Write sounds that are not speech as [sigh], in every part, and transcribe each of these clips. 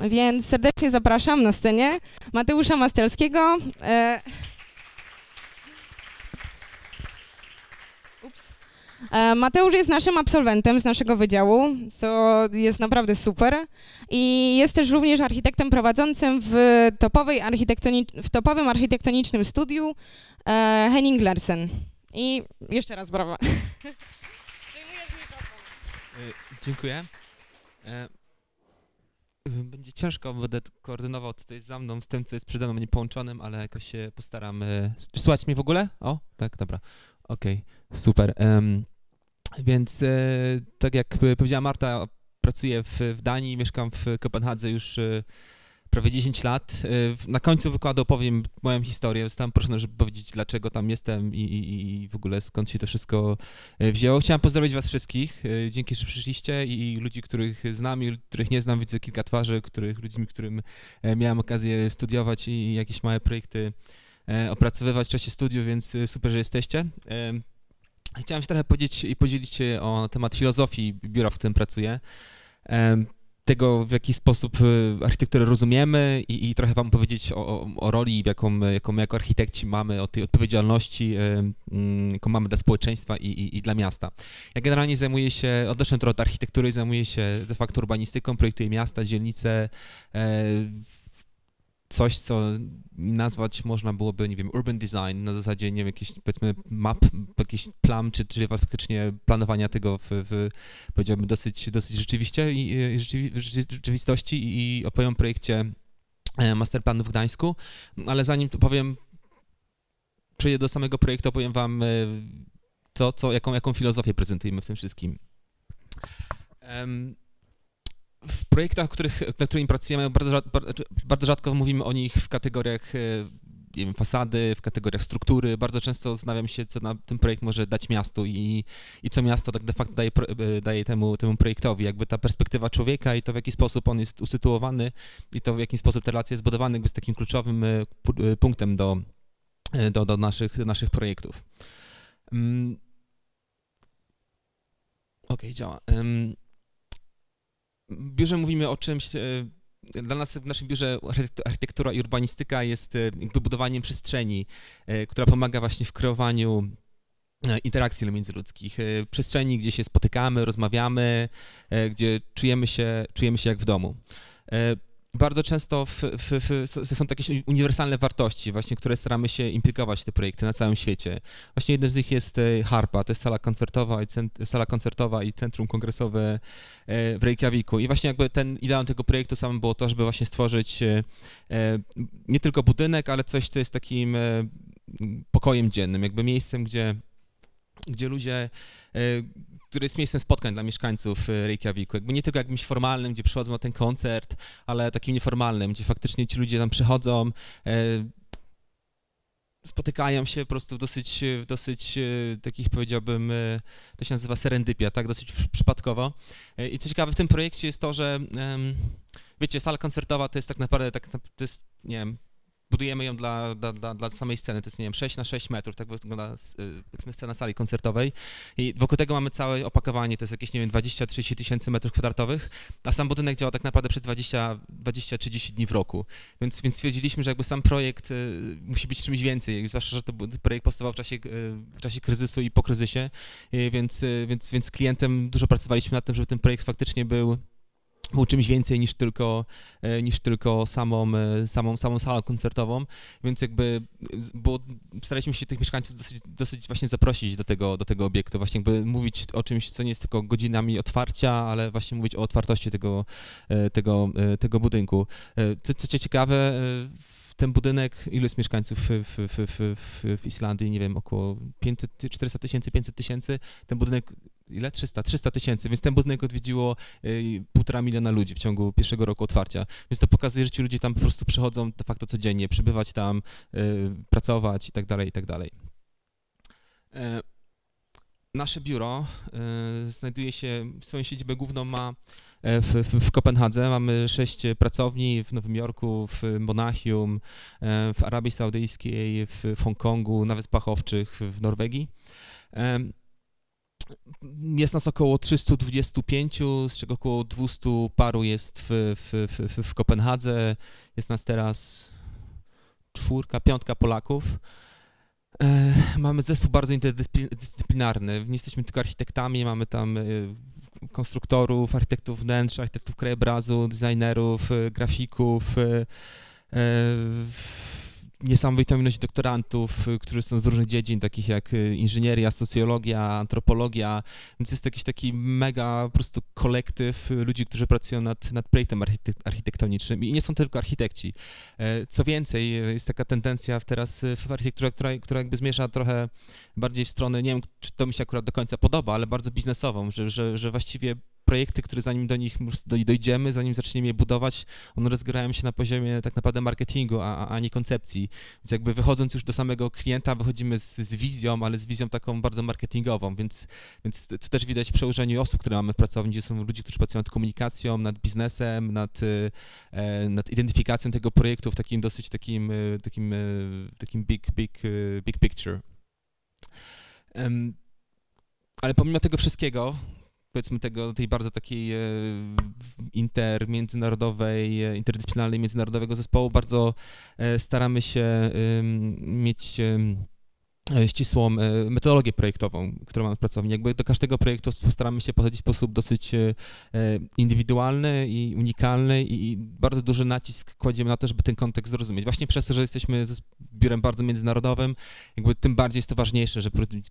więc serdecznie zapraszam na scenie Mateusza Mastelskiego. E, E, Mateusz jest naszym absolwentem z naszego wydziału, co jest naprawdę super. I jest też również architektem prowadzącym w, topowej architektoni- w topowym architektonicznym studiu e, Henning Larsen. I jeszcze raz brawa. [laughs] E, Dziękuję. E, Będzie ciężko, będę koordynował tutaj za mną z tym, co jest przede mną niepołączonym, ale jakoś się postaram. s- Słuchać mnie w ogóle? O, tak, dobra. Okej, super. Em, Więc e, tak jak powiedziała Marta, pracuję w, w Danii, mieszkam w Kopenhadze już prawie 10 lat. W- Na końcu wykładu opowiem moją historię. Zostałem proszony, żeby powiedzieć, dlaczego tam jestem i, i, i w ogóle skąd się to wszystko e, wzięło. Chciałem pozdrowić was wszystkich. e, Dzięki, że przyszliście i ludzi, których znam i których nie znam. Widzę kilka twarzy, których, ludźmi, którym e, miałem okazję studiować i jakieś małe projekty e, opracowywać w czasie studiów, więc e, super, że jesteście. Chciałem się trochę powiedzieć i podzielić się o temat filozofii biura, w którym pracuję. Tego, w jaki sposób e, architekturę rozumiemy i, i trochę wam powiedzieć o, o, roli, jaką, jaką my jako architekci mamy, o tej odpowiedzialności, e, mm, jaką mamy dla społeczeństwa i, i, i dla miasta. Ja generalnie zajmuję się, odeszłem trochę od architektury, zajmuję się de facto urbanistyką, projektuję miasta, dzielnice, e, coś, co nazwać można byłoby, nie wiem, urban design, na zasadzie, nie wiem, jakiś, powiedzmy, map, jakiś plan, czy, czy faktycznie planowania tego w, w powiedziałbym, dosyć, dosyć rzeczywiście i i rzeczywi, rzeczy- rzeczywistości i opowiem o projekcie e, masterplanu w Gdańsku, ale zanim to powiem, przejdę do samego projektu, opowiem wam e, to, co, jaką, jaką filozofię prezentujemy w tym wszystkim. Em, w projektach, których, nad którymi pracujemy, bardzo, rzad- bardzo, rzadko mówimy o nich w kategoriach e, nie wiem, fasady, w kategoriach struktury. Bardzo często zastanawiam się, co na ten projekt może dać miastu i, i co miasto tak de facto daje, e, daje temu, temu projektowi. Jakby ta perspektywa człowieka i to, w jaki sposób on jest usytuowany i to, w jaki sposób te relacje jest zbudowane, jakby jest takim kluczowym e, pu- punktem do, do, do, naszych, do naszych projektów. Mm. Okej, działa. Biurze mówimy o czymś, e, dla nas w naszym biurze architek- architektura i urbanistyka jest e, jakby budowaniem przestrzeni, e, która pomaga właśnie w kreowaniu interakcji międzyludzkich, przestrzeni, gdzie się spotykamy, rozmawiamy, gdzie czujemy się, czujemy się jak w domu. Bardzo często w, w, w, są takie uniwersalne wartości, właśnie, które staramy się implikować te projekty na całym świecie. Właśnie jednym z nich jest e, Harpa, to jest sala koncertowa i, cent, sala koncertowa i centrum kongresowe e, w Reykjaviku. I właśnie jakby ten ideą tego projektu samym było to, żeby właśnie stworzyć e, nie tylko budynek, ale coś, co jest takim pokojem dziennym, jakby miejscem, gdzie, gdzie ludzie, które jest miejscem spotkań dla mieszkańców e, Reykjaviku. Jakby nie tylko jakimś formalnym, gdzie przychodzą na ten koncert, ale takim nieformalnym, gdzie faktycznie ci ludzie tam przychodzą, e, spotykają się po prostu w dosyć, w dosyć e, takich powiedziałbym, e, to się nazywa serendypia, tak, dosyć przy- przypadkowo. E, I co ciekawe w tym projekcie jest to, że wiecie, sala koncertowa to jest tak naprawdę, tak, to jest, nie wiem, budujemy ją dla, dla, dla, samej sceny, to jest, nie wiem, 6 na 6 metrów, tak wygląda y, powiedzmy scena sali koncertowej. I wokół tego mamy całe opakowanie, to jest jakieś, nie wiem, 20-30 tysięcy metrów kwadratowych, a sam budynek działa tak naprawdę przez 20 20-30 dni w roku, więc, więc stwierdziliśmy, że jakby sam projekt y, musi być czymś więcej, zwłaszcza, że to projekt powstawał w czasie, y, w czasie kryzysu i po kryzysie, więc, więc, więc klientem dużo pracowaliśmy nad tym, żeby ten projekt faktycznie był był czymś więcej niż tylko, e, niż tylko samą, e, samą, samą salą koncertową, więc jakby było, staraliśmy się tych mieszkańców dosyć, dosyć właśnie zaprosić do tego, do tego obiektu, właśnie jakby mówić o czymś, co nie jest tylko godzinami otwarcia, ale właśnie mówić o otwartości tego, e, tego, tego budynku. Co, co ciekawe, ten budynek, ilu jest mieszkańców w, w, w, w Islandii, nie wiem, około 500, 400 tysięcy, 500 tysięcy, ten budynek ile? 300, 300 tysięcy, więc ten budynek odwiedziło y, półtora miliona ludzi w ciągu pierwszego roku otwarcia. Więc to pokazuje, że ci ludzie tam po prostu przychodzą de facto codziennie, przybywać tam, y, pracować i tak dalej, i tak dalej. E, Nasze biuro y, znajduje się, swoją siedzibę główną ma e, w, w, w Kopenhadze. Mamy sześć pracowni w Nowym Jorku, w Monachium, e, w Arabii Saudyjskiej, w, w Hongkongu, na Wyspach Owczych, w Norwegii. Jest nas około 325, z czego około 200 paru jest w, w, w, w Kopenhadze. Jest nas teraz czwórka, piątka Polaków. E, mamy zespół bardzo interdyscyplinarny. Nie jesteśmy tylko architektami, mamy tam e, konstruktorów, architektów wnętrza, architektów krajobrazu, designerów, e, grafików, niesamowitą ilość doktorantów, y, którzy są z różnych dziedzin, takich jak y, inżynieria, socjologia, antropologia, więc jest jakiś taki mega po prostu kolektyw y, ludzi, którzy pracują nad, nad projektem architektonicznym i nie są tylko architekci. E, co więcej, jest taka tendencja teraz w architekturze, która, która jakby zmierza trochę bardziej w stronę, nie wiem, czy to mi się akurat do końca podoba, ale bardzo biznesową, że, że, że właściwie projekty, które zanim do nich dojdziemy, zanim zaczniemy je budować, one rozgrywają się na poziomie tak naprawdę marketingu, a, a nie koncepcji. Więc jakby wychodząc już do samego klienta, wychodzimy z, z wizją, ale z wizją taką bardzo marketingową, więc, więc to też widać w przełożeniu osób, które mamy w pracowni, gdzie są ludzie, którzy pracują nad komunikacją, nad biznesem, nad, e, nad identyfikacją tego projektu w takim dosyć takim, e, takim, e, takim big, big, big picture. ale pomimo tego wszystkiego, powiedzmy tego, tej bardzo takiej e, inter, międzynarodowej, e, interdyscyplinarnej, międzynarodowego zespołu. Bardzo e, staramy się mieć ścisłą e, metodologię projektową, którą mamy w pracowni. Jakby do każdego projektu postaramy się podchodzić w sposób dosyć e, indywidualny i unikalny i bardzo duży nacisk kładziemy na to, żeby ten kontekst zrozumieć. Właśnie przez to, że jesteśmy biurem bardzo międzynarodowym, jakby tym bardziej jest to ważniejsze, że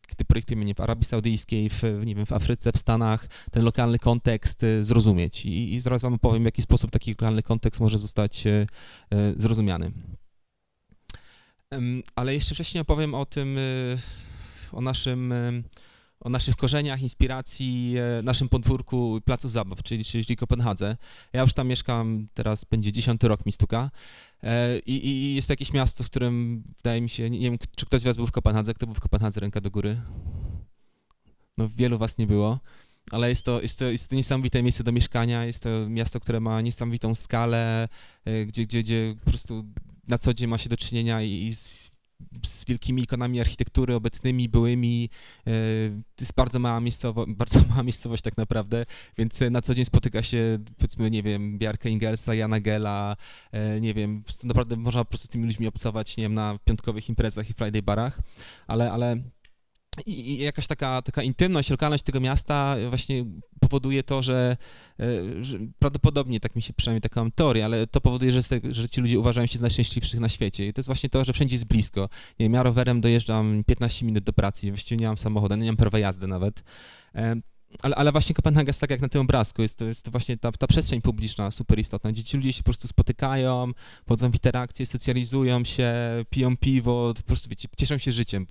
gdy projektujemy nie, w Arabii Saudyjskiej, w, nie wiem, w Afryce, w Stanach, ten lokalny kontekst zrozumieć. I, i zaraz wam powiem, w jaki sposób taki lokalny kontekst może zostać zrozumiany. Ale jeszcze wcześniej opowiem o tym, y, o naszym, y, o naszych korzeniach, inspiracji, y, naszym podwórku placu zabaw, czyli, czyli Kopenhadze. Ja już tam mieszkam, teraz będzie dziesiąty rok mi stuka. E, I, I, jest jakieś miasto, w którym wydaje mi się, nie wiem, czy ktoś z was był w Kopenhadze, kto był w Kopenhadze, ręka do góry? No wielu was nie było ale jest to, jest, to, jest to niesamowite miejsce do mieszkania, jest to miasto, które ma niesamowitą skalę, gdzie, gdzie, gdzie po prostu na co dzień ma się do czynienia i z, z wielkimi ikonami architektury obecnymi, byłymi. E, to jest bardzo mała, miejscowo, [laughs] bardzo mała miejscowość tak naprawdę, więc na co dzień spotyka się, powiedzmy, nie wiem, Bjarka Ingelsa, Jana Gela, e, nie wiem, naprawdę można po prostu z tymi ludźmi obcować, nie wiem, na piątkowych imprezach i Friday barach, ale, ale i, jakaś taka, taka intymność, lokalność tego miasta właśnie powoduje to, że, e, że, prawdopodobnie, tak mi się przynajmniej taką mam teorię, ale to powoduje, że, że ci ludzie uważają się za najszczęśliwszych na świecie. I to jest właśnie to, że wszędzie jest blisko. Nie wiem, ja rowerem dojeżdżam 15 minut do pracy, właściwie nie mam samochodu, nie mam prawa jazdy nawet. Ale, ale właśnie Kopenhaga jest tak jak na tym obrazku, jest to, jest to właśnie ta, ta przestrzeń publiczna super istotna, gdzie ci ludzie się po prostu spotykają, wchodzą w interakcje, socjalizują się, piją piwo, po prostu wiecie, cieszą się życiem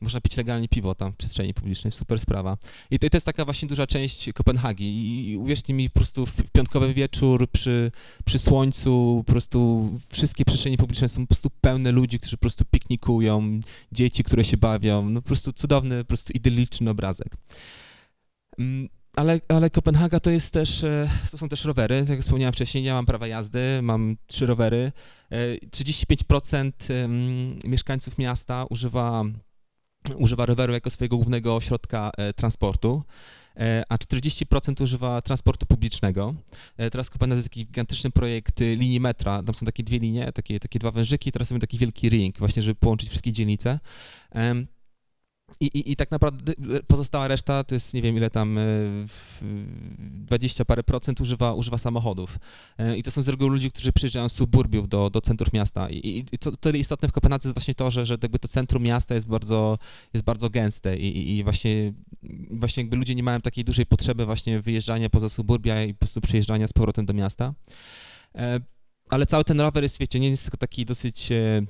można pić legalnie piwo tam w przestrzeni publicznej, super sprawa. I to, to jest taka właśnie duża część Kopenhagi i, i uwierzcie mi, po prostu w piątkowy wieczór przy, przy słońcu, po prostu wszystkie przestrzenie publiczne są po prostu pełne ludzi, którzy po prostu piknikują, dzieci, które się bawią, no po prostu cudowny, po prostu idylliczny obrazek. Mm, ale, ale Kopenhaga to jest też, e, to są też rowery, tak jak wspomniałem wcześniej, ja mam prawa jazdy, mam trzy rowery. 35% e, mieszkańców miasta używa używa roweru jako swojego głównego środka e, transportu e, a 40% używa transportu publicznego. E, teraz Kopenhaga jest taki gigantyczny projekt linii metra, tam są takie dwie linie, takie, takie dwa wężyki, teraz mamy taki wielki ring, właśnie żeby połączyć wszystkie dzielnice. I, i, I tak naprawdę pozostała reszta, to jest nie wiem ile tam, 20 e, parę procent używa, używa samochodów. E, I to są z reguły ludzie, którzy przyjeżdżają z suburbiów do, do centrów miasta. I, i co tyle istotne w Kopenhadze jest właśnie to, że, że jakby to centrum miasta jest bardzo, jest bardzo gęste i, i właśnie, właśnie jakby ludzie nie mają takiej dużej potrzeby właśnie wyjeżdżania poza suburbia i po prostu przyjeżdżania z powrotem do miasta. E, ale cały ten rower jest, wiecie, nie jest tylko taki dosyć E,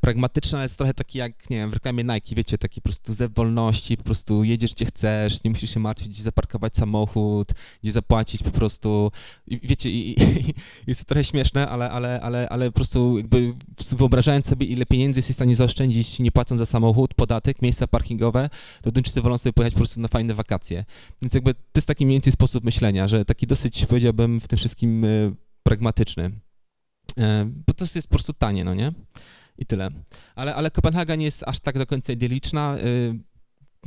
pragmatyczny, ale jest trochę taki jak, nie wiem, w reklamie Nike, wiecie, taki po prostu zew wolności, po prostu jedziesz gdzie chcesz, nie musisz się martwić, gdzie zaparkować samochód, gdzie zapłacić po prostu, I, wiecie, i, i, [laughs] jest to trochę śmieszne, ale, ale, ale, ale po prostu jakby wyobrażając sobie, ile pieniędzy jesteś w stanie zaoszczędzić, nie płacąc za samochód, podatek, miejsca parkingowe, to Duńczycy wolą sobie pojechać po prostu na fajne wakacje. Więc jakby to jest taki mniej więcej sposób myślenia, że taki dosyć, powiedziałbym, w tym wszystkim e, pragmatyczny. E, bo to jest po prostu tanie, no nie? I tyle. Ale, ale Kopenhaga nie jest aż tak do końca idyliczna. Y,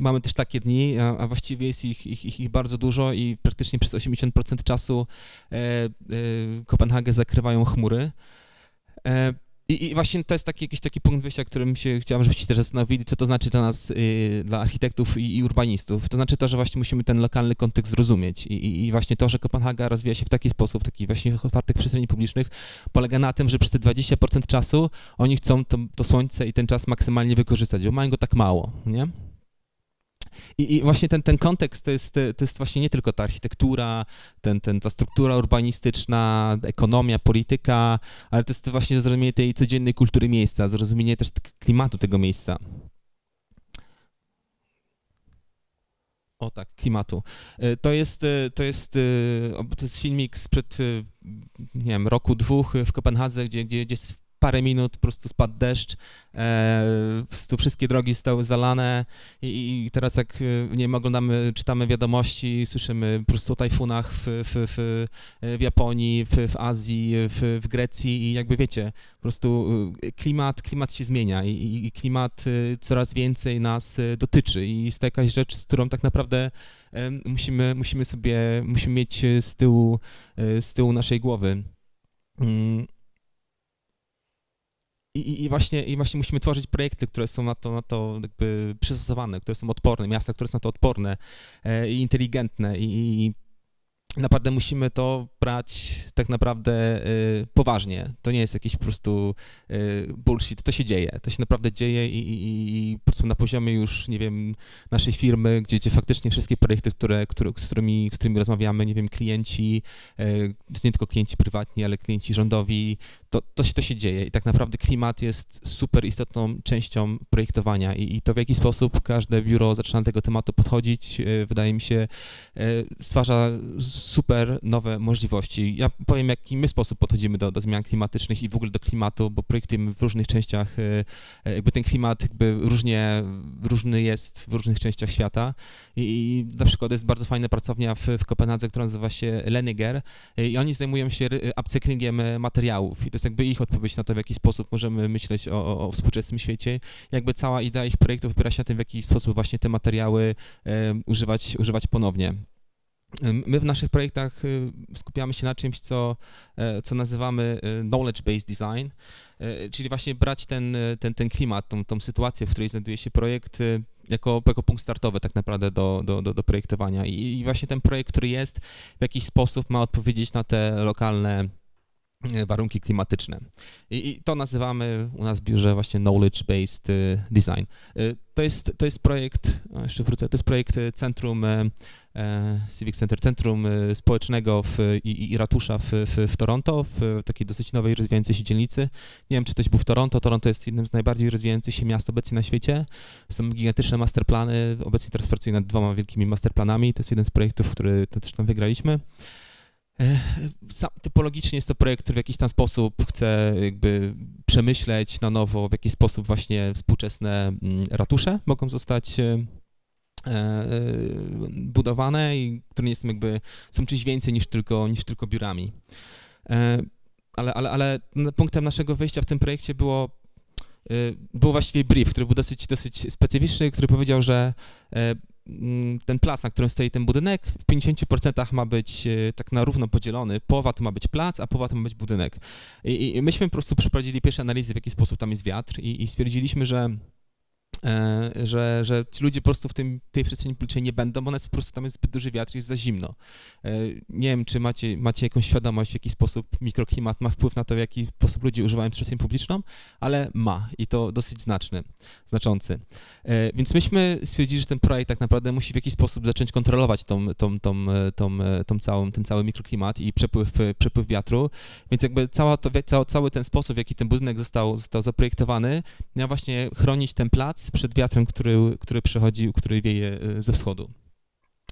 mamy też takie dni, a, właściwie jest ich, ich, ich, bardzo dużo i praktycznie przez 80% czasu e, e, Kopenhagę zakrywają chmury. I, I, właśnie to jest taki, jakiś taki punkt wyjścia, którym się chciałem, żebyście też zastanowili, co to znaczy dla nas, y, dla architektów i, i, urbanistów. To znaczy to, że właśnie musimy ten lokalny kontekst zrozumieć I, i, właśnie to, że Kopenhaga rozwija się w taki sposób, taki właśnie otwartych przestrzeni publicznych, polega na tym, że przez te 20% czasu oni chcą to, to słońce i ten czas maksymalnie wykorzystać, bo mają go tak mało, nie? I, I, właśnie ten, ten kontekst to jest, to jest właśnie nie tylko ta architektura, ten, ten, ta struktura urbanistyczna, ekonomia, polityka, ale to jest właśnie zrozumienie tej codziennej kultury miejsca, zrozumienie też klimatu tego miejsca. O tak, klimatu. E, to jest, e, to jest, e, to jest filmik sprzed, nie wiem, roku, dwóch w Kopenhadze, gdzie, gdzie, gdzie parę minut po prostu spadł deszcz, e, tu wszystkie drogi zostały zalane i, i, teraz jak, e, nie wiem, oglądamy, czytamy wiadomości, słyszymy po prostu o tajfunach w, w, w, w Japonii, w, w Azji, w, w Grecji i jakby wiecie, po prostu e, klimat, klimat się zmienia i, i klimat e, coraz więcej nas dotyczy i jest to jakaś rzecz, z którą tak naprawdę musimy, musimy sobie, musimy mieć z tyłu, z tyłu naszej głowy. I, i, właśnie, I właśnie musimy tworzyć projekty, które są na to, na to jakby przystosowane, które są odporne, miasta, które są na to odporne e, i inteligentne i, naprawdę musimy to brać tak naprawdę y, poważnie. To nie jest jakiś po prostu y, bullshit, to się dzieje, to się naprawdę dzieje i, i, i po prostu na poziomie już, nie wiem, naszej firmy, gdzie, gdzie faktycznie wszystkie projekty, które, które, z, którymi, z którymi rozmawiamy, nie wiem, klienci, y, nie tylko klienci prywatni, ale klienci rządowi, to, to, się, to się dzieje. I tak naprawdę klimat jest super istotną częścią projektowania i, i to w jaki sposób każde biuro zaczyna do tego tematu podchodzić, y, wydaje mi się, y, stwarza super nowe możliwości. Ja powiem, jaki my sposób podchodzimy do, do zmian klimatycznych i w ogóle do klimatu, bo projektujemy w różnych częściach, y, jakby ten klimat jakby różnie, różny jest w różnych częściach świata i, i na przykład jest bardzo fajna pracownia w, w Kopenhadze, która nazywa się Leniger i oni zajmują się upcyklingiem materiałów i to jest jakby ich odpowiedź na to, w jaki sposób możemy myśleć o, o, o współczesnym świecie. Jakby cała idea ich projektów opiera się na tym, w jaki sposób właśnie te materiały e, używać, używać ponownie. My w naszych projektach y, skupiamy się na czymś, co, e, co nazywamy y, knowledge-based design, e, czyli właśnie brać ten, ten, ten klimat, tą, tą sytuację, w której znajduje się projekt, y, jako, jako punkt startowy tak naprawdę do, do, do, do projektowania. I, I właśnie ten projekt, który jest, w jakiś sposób ma odpowiedzieć na te lokalne warunki klimatyczne. I, I, to nazywamy u nas w biurze właśnie knowledge-based design. To jest, to jest projekt, jeszcze wrócę, to jest projekt Centrum Civic Center, Centrum Społecznego w, i, i ratusza w, w, w, Toronto, w takiej dosyć nowej, rozwijającej się dzielnicy. Nie wiem, czy ktoś był w Toronto. Toronto jest jednym z najbardziej rozwijających się miast obecnie na świecie. Są gigantyczne masterplany. Obecnie teraz pracuję nad dwoma wielkimi masterplanami. To jest jeden z projektów, który też tam wygraliśmy. E, typologicznie jest to projekt, który w jakiś tam sposób chce jakby przemyśleć na nowo, w jaki sposób właśnie współczesne mm, ratusze mogą zostać e, e, budowane i które nie są jakby, są czymś więcej niż tylko, niż tylko biurami. Ale, ale, ale punktem naszego wyjścia w tym projekcie było, było właściwie brief, który był dosyć, dosyć specyficzny, który powiedział, że Mm, ten plac, na którym stoi ten budynek, w 50% ma być e, tak na równo podzielony. Połowa to ma być plac, a połowa to ma być budynek. I, i myśmy po prostu przeprowadzili pierwsze analizy, w jaki sposób tam jest wiatr i, i stwierdziliśmy, że E, że, że ci ludzie po prostu w tym, tej przestrzeni publicznej nie będą, bo one po prostu tam jest zbyt duży wiatr, jest za zimno. E, nie wiem, czy macie, macie jakąś świadomość, w jaki sposób mikroklimat ma wpływ na to, w jaki sposób ludzie używają przestrzeń publiczną, ale ma i to dosyć znaczny, znaczący. E, więc myśmy stwierdzili, że ten projekt tak naprawdę musi w jakiś sposób zacząć kontrolować tą, tą, tą, tą, tą całą, ten cały mikroklimat i przepływ, przepływ wiatru, więc jakby cała to, cały ten sposób, w jaki ten budynek został, został zaprojektowany, miał właśnie chronić ten plac przed wiatrem, który, który przychodzi, który wieje e, ze wschodu.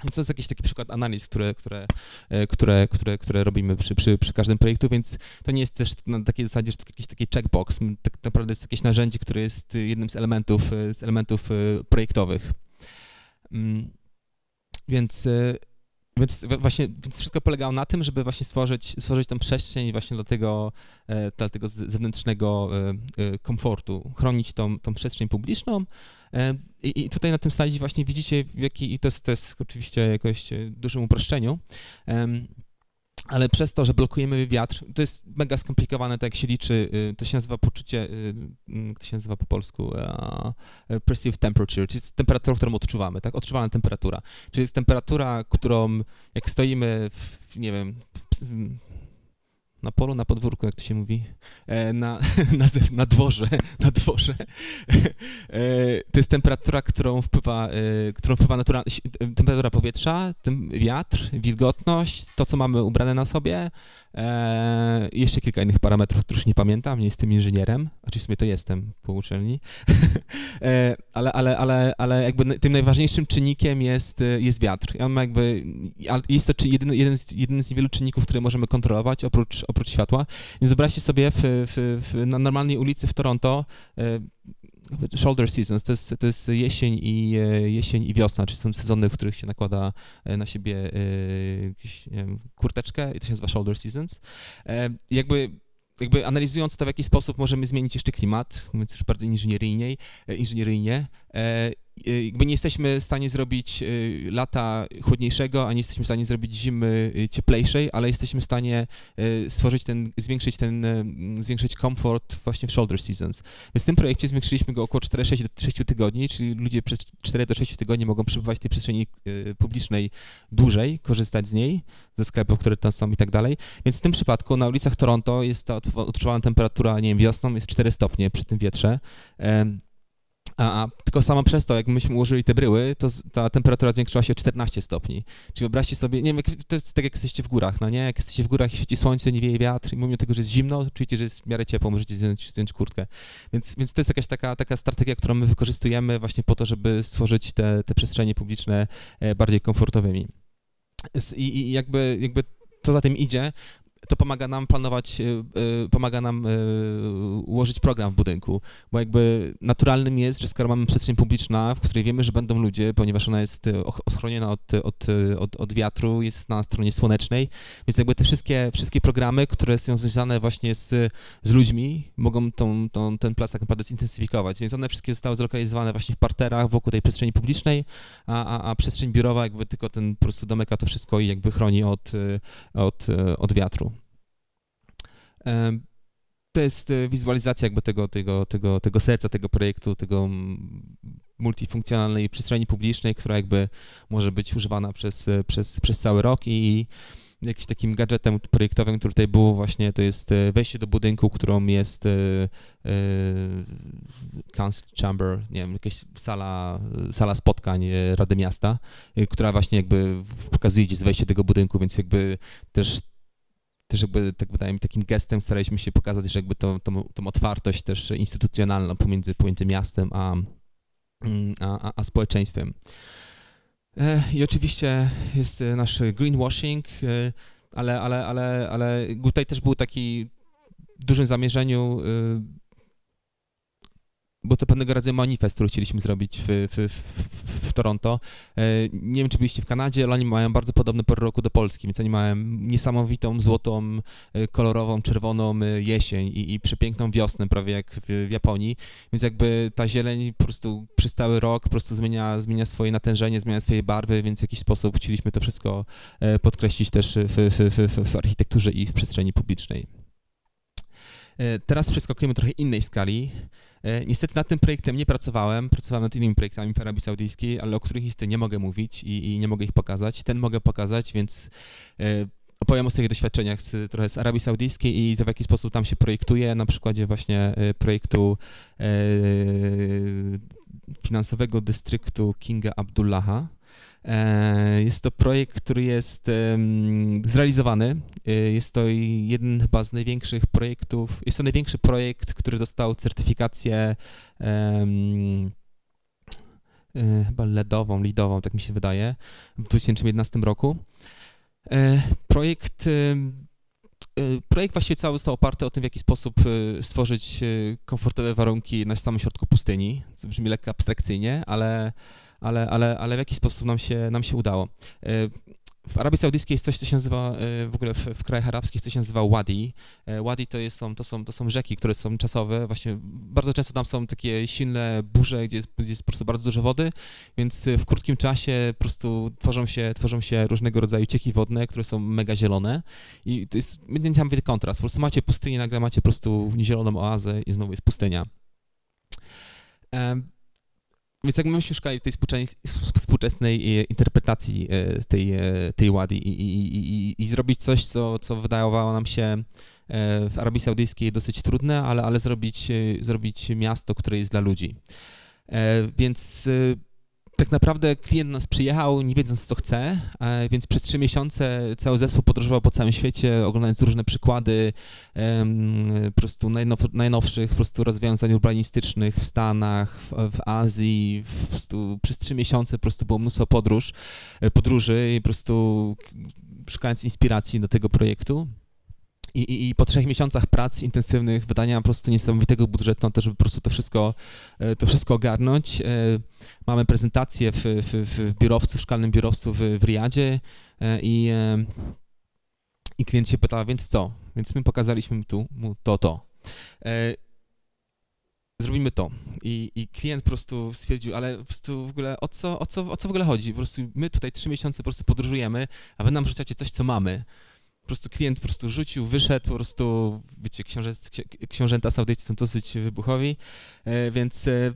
Więc to jest jakiś taki przykład analiz, które, które, e, które, które, które robimy przy, przy, przy każdym projektu, więc to nie jest też na takiej zasadzie, że to jakiś taki checkbox. Tak naprawdę jest jakieś narzędzie, które jest jednym z elementów, e, z elementów projektowych. Mm, więc więc właśnie więc wszystko polegało na tym, żeby właśnie stworzyć, stworzyć tą przestrzeń właśnie do tego, e, dla tego zewnętrznego e, e, komfortu, chronić tą, tą przestrzeń publiczną. I, I, tutaj na tym slajdzie właśnie widzicie, jaki, i to jest, to jest oczywiście jakoś dużym uproszczeniu, ale przez to, że blokujemy wiatr, to jest mega skomplikowane, tak jak się liczy, y, to się nazywa poczucie, y, mm, to się nazywa po polsku, perceived temperature, czyli temperatura, którą odczuwamy, tak, odczuwalna temperatura, czyli jest temperatura, którą jak stoimy, w, nie wiem, w, na polu, na podwórku, jak to się mówi, e, na, [laughs] na, na dworze, [laughs] na dworze. E, to jest temperatura, którą wpływa, e, którą wpływa natura, temperatura powietrza, wiatr, wilgotność, to, co mamy ubrane na sobie, E, jeszcze kilka innych parametrów, których nie pamiętam, nie jestem inżynierem, znaczy w sumie to jestem po uczelni, [laughs] e, ale, ale, ale, ale jakby tym najważniejszym czynnikiem jest, jest wiatr. I on ma jakby, jest to jedyny, jeden, z, jeden z niewielu czynników, które możemy kontrolować oprócz, oprócz światła. Więc wyobraźcie sobie w, w, w, na normalnej ulicy w Toronto e, shoulder seasons, to jest, to jest jesień, i, e, jesień i wiosna, czyli są sezony, w których się nakłada e, na siebie e, jakieś, wiem, kurteczkę i to się nazywa shoulder seasons. Jakby jakby analizując to, w jaki sposób możemy zmienić jeszcze klimat, mówiąc już bardzo inżynieryjnie, inżynieryjnie jakby nie jesteśmy w stanie zrobić y, lata chłodniejszego, a nie jesteśmy w stanie zrobić zimy y, cieplejszej, ale jesteśmy w stanie stworzyć ten, zwiększyć ten, zwiększyć komfort właśnie w shoulder seasons. Więc w tym projekcie zwiększyliśmy go około 4-6 do 6 tygodni, czyli ludzie przez 4 do 6 tygodni mogą przebywać w tej przestrzeni publicznej dłużej, korzystać z niej, ze sklepów, które tam są i tak dalej. Więc w tym przypadku na ulicach Toronto jest ta odczuwalna temperatura, nie wiem, wiosną jest 4 stopnie przy tym wietrze. A, tylko samo przez to, jak myśmy ułożyli te bryły, to ta temperatura zwiększyła się o 14 stopni. Czyli wyobraźcie sobie, nie wiem, jak, to jest tak jak jesteście w górach, no nie? Jak jesteście w górach i świeci słońce, nie wieje wiatr i mimo tego, że jest zimno, czujecie, że jest w miarę ciepło, możecie zdjąć, zdjąć kurtkę. Więc, więc to jest jakaś taka, taka strategia, którą my wykorzystujemy właśnie po to, żeby stworzyć te, te przestrzenie publiczne e, bardziej komfortowymi. I, i jakby, jakby co za tym idzie, to pomaga nam planować, e, e, pomaga nam e, ułożyć program w budynku, bo jakby naturalnym jest, że skoro mamy przestrzeń publiczna, w której wiemy, że będą ludzie, ponieważ ona jest ochroniona od, od, od, od wiatru, jest na stronie słonecznej, więc jakby te wszystkie, wszystkie programy, które są związane właśnie z, z ludźmi, mogą tą, tą, ten plac tak naprawdę zintensyfikować, więc one wszystkie zostały zlokalizowane właśnie w parterach wokół tej przestrzeni publicznej, a, a, a przestrzeń biurowa jakby tylko ten po prostu domeka to wszystko i jakby chroni od, od, od wiatru. To jest e, wizualizacja jakby tego, tego, tego, tego serca tego projektu, tego multifunkcjonalnej przestrzeni publicznej, która jakby może być używana przez, e, przez, przez cały rok i jakimś takim gadżetem projektowym, który tutaj był właśnie, to jest e, wejście do budynku, którą jest council chamber, nie wiem, jakaś sala, sala spotkań Rady Miasta, która właśnie jakby pokazuje gdzie jest wejście tego budynku, więc jakby też też jakby, tak wydaje mi takim gestem staraliśmy się pokazać, że jakby tą, tą, tą otwartość też instytucjonalną pomiędzy, pomiędzy miastem a, a, a społeczeństwem. E, I oczywiście jest nasz greenwashing, e, ale, ale, ale, ale tutaj też był taki w dużym zamierzeniu e, bo to pewnego rodzaju manifest, który chcieliśmy zrobić w, w, w, w, Toronto. E, nie wiem, czy byliście w Kanadzie, ale oni mają bardzo podobny porę roku do Polski, więc oni mają niesamowitą, złotą, e, kolorową, czerwoną e, jesień i, i przepiękną wiosnę, prawie jak w, Japonii, więc jakby ta zieleń po prostu przez cały rok po prostu zmienia, zmienia swoje natężenie, zmienia swoje barwy, więc w jakiś sposób chcieliśmy to wszystko podkreślić też w, architekturze i w przestrzeni publicznej. Teraz przeskakujemy trochę innej skali. E, niestety nad tym projektem nie pracowałem, pracowałem nad innymi projektami w Arabii Saudyjskiej, ale o których niestety nie mogę mówić i, i nie mogę ich pokazać. Ten mogę pokazać, więc e, opowiem o swoich doświadczeniach z, trochę z Arabii Saudyjskiej i to w jaki sposób tam się projektuje, na przykładzie właśnie e, projektu finansowego dystryktu Kinga Abdullaha. E, jest to projekt, który jest zrealizowany. E, jest to jeden chyba z największych projektów, jest to największy projekt, który dostał certyfikację e, chyba LEDową, LEDową, tak mi się wydaje, w 2011 roku. Projekt Projekt właściwie cały został oparty o tym, w jaki sposób stworzyć komfortowe warunki na samym środku pustyni. To brzmi lekko abstrakcyjnie, ale ale, ale, ale w jaki sposób nam się, nam się udało. E, w Arabii Saudyjskiej jest coś, co się nazywa, e, w ogóle w, w krajach arabskich, co się nazywa wadi. E, wadi to, jest, są, to, są, to są rzeki, które są czasowe, właśnie bardzo często tam są takie silne burze, gdzie jest, gdzie jest po prostu bardzo dużo wody, więc w krótkim czasie po prostu tworzą się, tworzą się różnego rodzaju cieki wodne, które są mega zielone i to jest niesamowity kontrast. Po prostu macie pustynię, nagle macie po prostu zieloną oazę i znowu jest pustynia. Więc jak myśmy szukali tej współczesnej interpretacji e, tej, e, tej łady i, i, i, i, zrobić coś, co, co wydawało nam się e, w Arabii Saudyjskiej dosyć trudne, ale, ale zrobić, zrobić miasto, które jest dla ludzi. Więc tak naprawdę klient nas przyjechał, nie wiedząc co chce, e, więc przez trzy miesiące cały zespół podróżował po całym świecie, oglądając różne przykłady po prostu najnow, najnowszych po prostu rozwiązań urbanistycznych w Stanach, w, w Azji. Po prostu przez trzy miesiące po prostu było mnóstwo podróż, e, podróży i po prostu szukając inspiracji do tego projektu. I, i, I, po trzech miesiącach prac intensywnych, wydania po prostu niesamowitego budżetu na to, żeby po prostu to wszystko, e, to wszystko ogarnąć. E, mamy prezentację w, w, w biurowcu, w biurowcu w, w Riyadzie e, i, i klient się pyta, więc co? Więc my pokazaliśmy tu mu to, to. Zrobimy to. I, I klient po prostu stwierdził, ale po prostu w ogóle o co, o, co, o co w ogóle chodzi? Po prostu my tutaj trzy miesiące po prostu podróżujemy, a wy nam rzucacie coś, co mamy prostu klient po prostu rzucił, wyszedł, po prostu, wiecie, książę, książęta saudyjscy są dosyć wybuchowi, e, więc, e,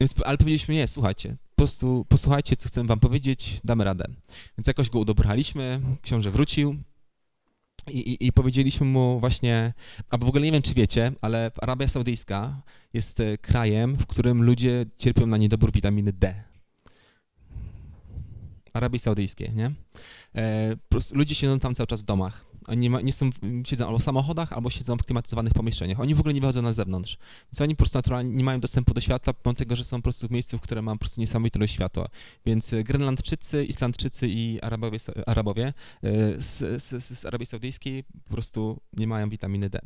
więc, ale powiedzieliśmy, nie, słuchajcie, po prostu posłuchajcie, co chcę wam powiedzieć, damy radę. Więc jakoś go udobraliśmy, książę wrócił, i, i, I, powiedzieliśmy mu właśnie, a w ogóle nie wiem, czy wiecie, ale Arabia Saudyjska jest e, krajem, w którym ludzie cierpią na niedobór witaminy D. Arabii Saudyjskiej, nie? E, ludzie siedzą tam cały czas w domach. Oni nie, ma, nie są, siedzą albo w samochodach, albo siedzą w klimatyzowanych pomieszczeniach. Oni w ogóle nie wychodzą na zewnątrz. Więc oni po prostu naturalnie nie mają dostępu do światła, pomimo tego, że są po prostu w miejscu, w którym mam po prostu niesamowite ilość światła. Więc e, Grenlandczycy, Islandczycy i Arabowie, Arabowie e, z, z, z Arabii Saudyjskiej po prostu nie mają witaminy D.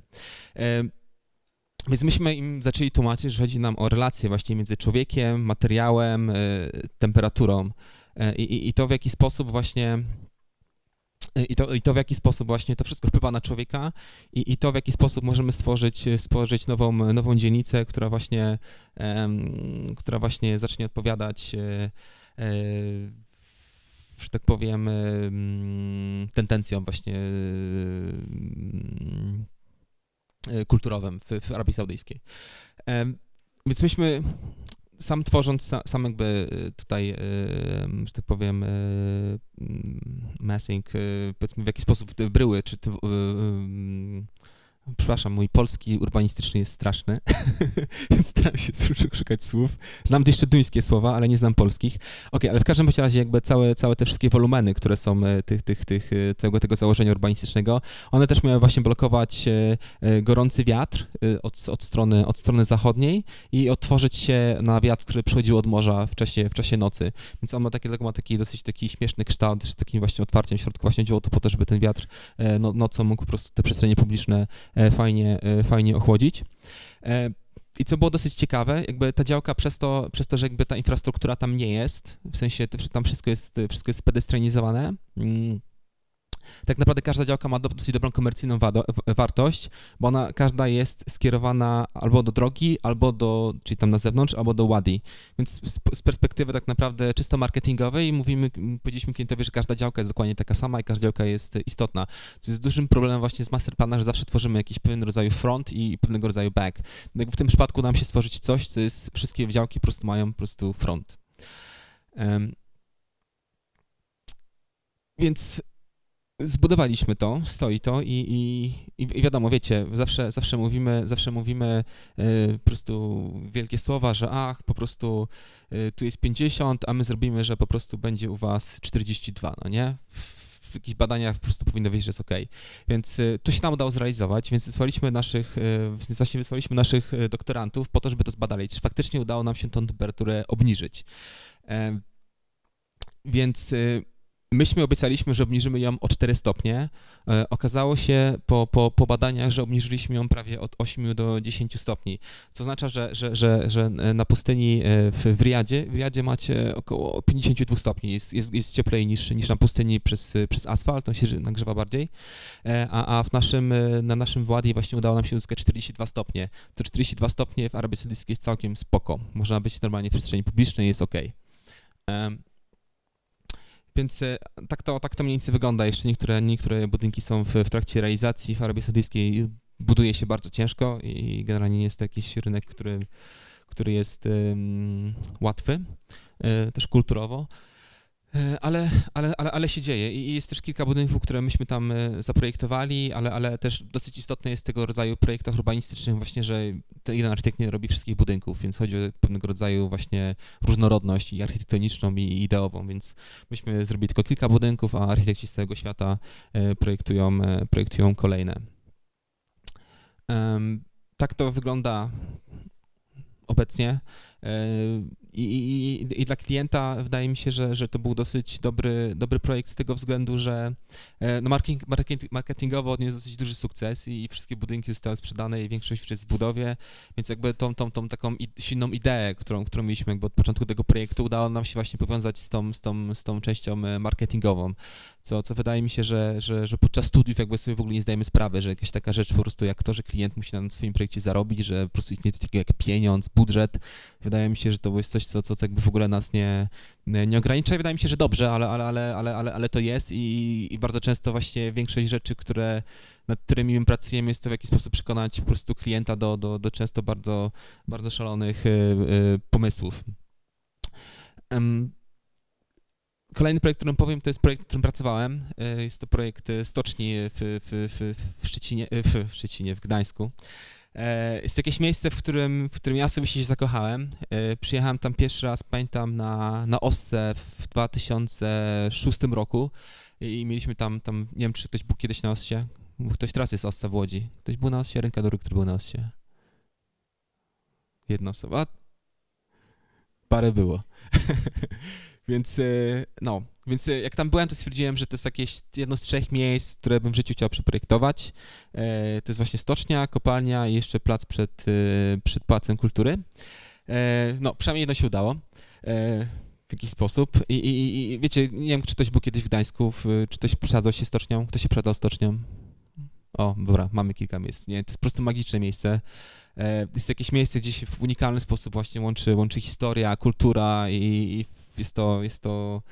Więc myśmy im zaczęli tłumaczyć, że chodzi nam o relacje właśnie między człowiekiem, materiałem, temperaturą i, i, i to w jaki sposób właśnie i to, I to, w jaki sposób właśnie to wszystko wpływa na człowieka i, i to, w jaki sposób możemy stworzyć, stworzyć nową, nową dzielnicę, która właśnie, um, która właśnie zacznie odpowiadać, e, że tak powiem, e, tendencjom właśnie kulturowym w, w Arabii Saudyjskiej. Więc myśmy sam tworząc, sam jakby y, tutaj, y, że tak powiem, y, massing, powiedzmy w jaki sposób bryły, czy Przepraszam, mój polski urbanistyczny jest straszny, [laughs] więc staram się szukać słów. Znam jeszcze duńskie słowa, ale nie znam polskich. Ok, ale w każdym razie jakby całe, całe te wszystkie wolumeny, które są e, tych, tych, tych, e, całego tego założenia urbanistycznego, one też miały właśnie blokować e, gorący wiatr od, od, strony, od strony zachodniej i otworzyć się na wiatr, który przychodził od morza w czasie, w czasie nocy. Więc on ma taki, ma taki dosyć taki śmieszny kształt, z takim właśnie otwarciem w środku właśnie działo to po to, żeby ten wiatr no, nocą mógł po prostu te przestrzenie publiczne fajnie, e, fajnie ochłodzić. E, I co było dosyć ciekawe, jakby ta działka przez to, przez to, że jakby ta infrastruktura tam nie jest, w sensie tam wszystko jest, wszystko jest spedestrianizowane, mm, tak naprawdę każda działka ma dosyć dobrą komercyjną wartość, bo ona każda jest skierowana albo do drogi, albo do, czyli tam na zewnątrz, albo do Wadi. Więc z, z perspektywy tak naprawdę czysto marketingowej mówimy, powiedzieliśmy klientowi, że każda działka jest dokładnie taka sama i każda działka jest istotna. Co jest dużym problemem właśnie z masterplanach, że zawsze tworzymy jakiś pewien rodzaju front i pewnego rodzaju back. No w tym przypadku nam się stworzyć coś, co jest, wszystkie działki po prostu mają po prostu front. Um, więc zbudowaliśmy to, stoi to i, i, i wiadomo, wiecie, zawsze, zawsze mówimy, zawsze mówimy y, po prostu wielkie słowa, że ach, po prostu y, tu jest 50, a my zrobimy, że po prostu będzie u was 42, no nie? W jakichś badaniach po prostu powinno wyjść, że jest ok. Więc y, to się nam udało zrealizować, więc wysłaliśmy naszych, więc właśnie wysłaliśmy naszych doktorantów po to, żeby to zbadali, czy faktycznie udało nam się tą temperaturę obniżyć. Więc myśmy obiecaliśmy, że obniżymy ją o 4 stopnie. E, okazało się po, po, po badaniach, że obniżyliśmy ją prawie od 8 do 10 stopni, co oznacza, że, że, że, że na pustyni w, w Riadzie, w Riadzie macie około 52 stopni, jest, jest, jest cieplej niż, niż na pustyni przez, przez asfalt, on się nagrzewa bardziej, a, a w naszym, na naszym Wadi właśnie udało nam się uzyskać 42 stopnie. To 42 stopnie w Arabii Saudyjskiej jest całkiem spoko, można być normalnie w przestrzeni publicznej, jest ok. Więc e, tak to, tak to mniej więcej wygląda. Jeszcze niektóre, niektóre budynki są w, w trakcie realizacji. W Arabii Saudyjskiej buduje się bardzo ciężko i generalnie nie jest to jakiś rynek, który, który jest um, łatwy, e, też kulturowo. E, ale, ale, ale, ale się dzieje i jest też kilka budynków, które myśmy tam e, zaprojektowali, ale, ale też dosyć istotne jest tego rodzaju projektach urbanistycznych właśnie, że ten jeden architekt nie robi wszystkich budynków, więc chodzi o pewnego rodzaju właśnie różnorodność i architektoniczną i ideową, więc myśmy zrobili tylko kilka budynków, a architekci z całego świata e, projektują, projektują kolejne. Tak to wygląda obecnie. I, i, I, dla klienta wydaje mi się, że, że to był dosyć dobry, dobry projekt z tego względu, że e, no marketing, marketing, marketingowo odniósł dosyć duży sukces i wszystkie budynki zostały sprzedane i większość już jest w budowie, więc jakby tą, tą, tą taką silną ideę, którą, którą mieliśmy jakby od początku tego projektu, udało nam się właśnie powiązać z tą, z tą, z tą częścią e, marketingową, co, co wydaje mi się, że, że, że podczas studiów jakby sobie w ogóle nie zdajemy sprawy, że jakaś taka rzecz po prostu jak to, że klient musi na swoim projekcie zarobić, że po prostu istnieje coś takiego jak pieniądz, budżet, wydaje mi się, że to jest coś, co, co, jakby w ogóle nas nie, nie ogranicza wydaje mi się, że dobrze, ale, ale, ale, ale, ale, ale to jest i, i bardzo często właśnie większość rzeczy, które, nad którymi my pracujemy, jest to w jakiś sposób przekonać po prostu klienta do, do, do często bardzo, bardzo szalonych y, y, pomysłów. Kolejny projekt, którym powiem, to jest projekt, w którym pracowałem. Y, jest to projekt stoczni w, w, w, w, Szczecinie, w, Szczecinie, w Gdańsku. E, jest jakieś miejsce, w którym, w którym ja sobie się zakochałem. E, przyjechałem tam pierwszy raz, pamiętam, na, na Osce w 2006 roku i mieliśmy tam, tam, nie wiem, czy ktoś był kiedyś na Ossie. Ktoś teraz jest Ossa w Łodzi. Ktoś był na Ossie, ręka do który był na Ossie. Jedna osoba. Parę było. [laughs] Więc e, no, więc e, jak tam byłem, to stwierdziłem, że to jest jakieś jedno z trzech miejsc, które bym w życiu chciał przeprojektować. E, to jest właśnie stocznia, kopalnia i jeszcze plac przed, przed Pałacem Kultury. No, przynajmniej jedno się udało w jakiś sposób. I, i, I, wiecie, nie wiem, czy ktoś był kiedyś w Gdańsku, czy ktoś przesadzał się stocznią, ktoś się przesadzał stocznią. O, dobra, mamy kilka miejsc. Nie, to jest po prostu magiczne miejsce. Jest jakieś miejsce, gdzie się w unikalny sposób właśnie łączy, łączy historia, kultura i, i jest to, jest to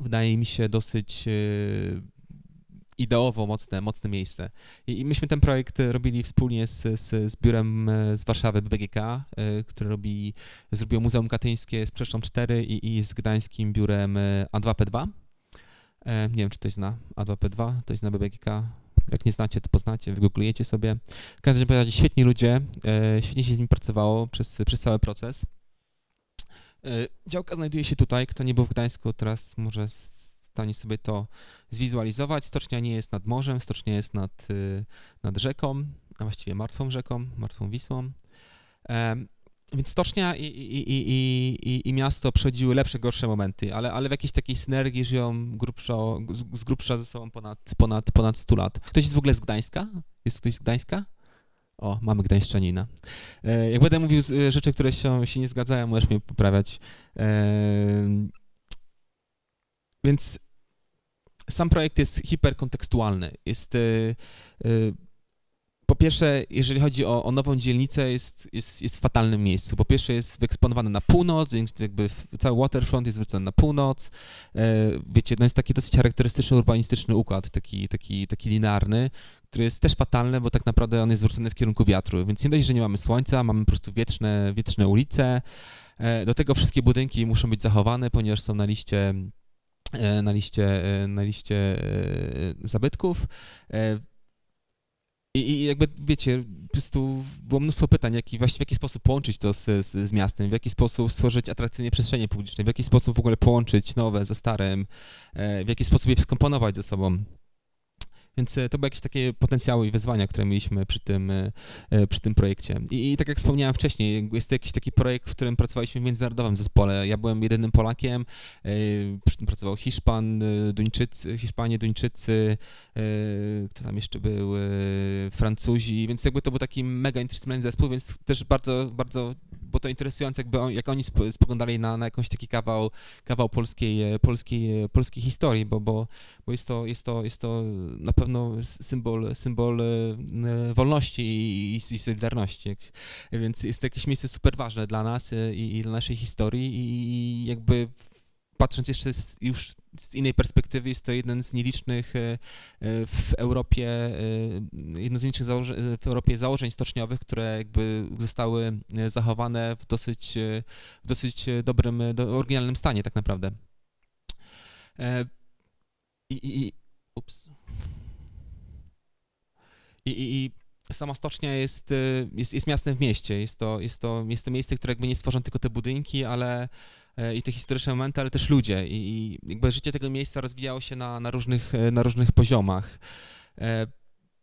wydaje mi się dosyć e, ideowo mocne, mocne miejsce. I, I, myśmy ten projekt robili wspólnie z, z, z biurem e, z Warszawy BGK, e, które robi, zrobiło Muzeum Katyńskie z Przeszczą 4 i, i z gdańskim biurem A2P2. Nie wiem, czy ktoś zna A2P2, ktoś zna BBGK. Jak nie znacie, to poznacie, wygooglujecie sobie. W każdym razie świetni ludzie, świetnie się z nimi pracowało przez, przez cały proces. E, działka znajduje się tutaj. Kto nie był w Gdańsku, teraz może stanie sobie to zwizualizować. Stocznia nie jest nad morzem, stocznia jest nad, y, nad rzeką, a właściwie martwą rzeką, martwą Wisłą. Więc stocznia i, i, i, i, miasto przechodziły lepsze, gorsze momenty, ale, ale w jakiejś takiej synergii żyją grubszo, z, z grubsza ze sobą ponad, ponad, ponad 100 lat. Ktoś jest w ogóle z Gdańska? Jest ktoś z Gdańska? O, mamy gdańszczanina. E, jak będę mówił e, rzeczy, które się, się nie zgadzają, możesz mnie poprawiać. E, więc sam projekt jest hiperkontekstualny. Jest po pierwsze, jeżeli chodzi o, o, nową dzielnicę, jest, jest, jest w fatalnym miejscu. Po pierwsze jest wyeksponowany na północ, więc jakby cały waterfront jest zwrócony na północ. wiecie, no jest taki dosyć charakterystyczny urbanistyczny układ, taki, taki, taki linearny, który jest też fatalny, bo tak naprawdę on jest zwrócony w kierunku wiatru, więc nie dość, że nie mamy słońca, mamy po prostu wieczne, wieczne ulice. E, do tego wszystkie budynki muszą być zachowane, ponieważ są na liście e, na liście, e, na liście zabytków. I, I, jakby, wiecie, po prostu było mnóstwo pytań, jak, właściwie w jaki sposób połączyć to z, z, z, miastem, w jaki sposób stworzyć atrakcyjne przestrzenie publiczne, w jaki sposób w ogóle połączyć nowe ze starym, w jaki sposób je skomponować ze sobą. Więc to były jakieś takie potencjały i wyzwania, które mieliśmy przy tym, przy tym projekcie. I, I, tak jak wspomniałem wcześniej, jest to jakiś taki projekt, w którym pracowaliśmy w międzynarodowym zespole. Ja byłem jedynym Polakiem, przy tym pracował Hiszpan, Duńczycy, Hiszpanie, Duńczycy, kto tam jeszcze był, Francuzi, więc jakby to był taki mega interdyscyplinarny zespół, więc też bardzo, bardzo było to interesujące, jakby on, jak oni spoglądali na, na jakąś taki kawał, kawał polskiej, polskiej, polskiej historii, bo, bo, bo jest, to, jest, to, jest to na pewno symbol, symbol wolności i, i solidarności. Więc jest to jakieś miejsce super ważne dla nas i, i dla naszej historii i jakby patrząc jeszcze z, już z innej perspektywy, jest to jeden z nielicznych e, e, w Europie, e, jedno z nielicznych w Europie założeń stoczniowych, które jakby zostały zachowane w dosyć, w dosyć dobrym, do, oryginalnym stanie tak naprawdę. I, i, ups. I, i, i sama stocznia jest, jest, jest miastem w mieście. Jest to, jest, to, jest to miejsce, które jakby nie stworzą tylko te budynki, ale E, i te historyczne momenty, ale też ludzie i jakby życie tego miejsca rozwijało się na, na, różnych, e, na różnych poziomach.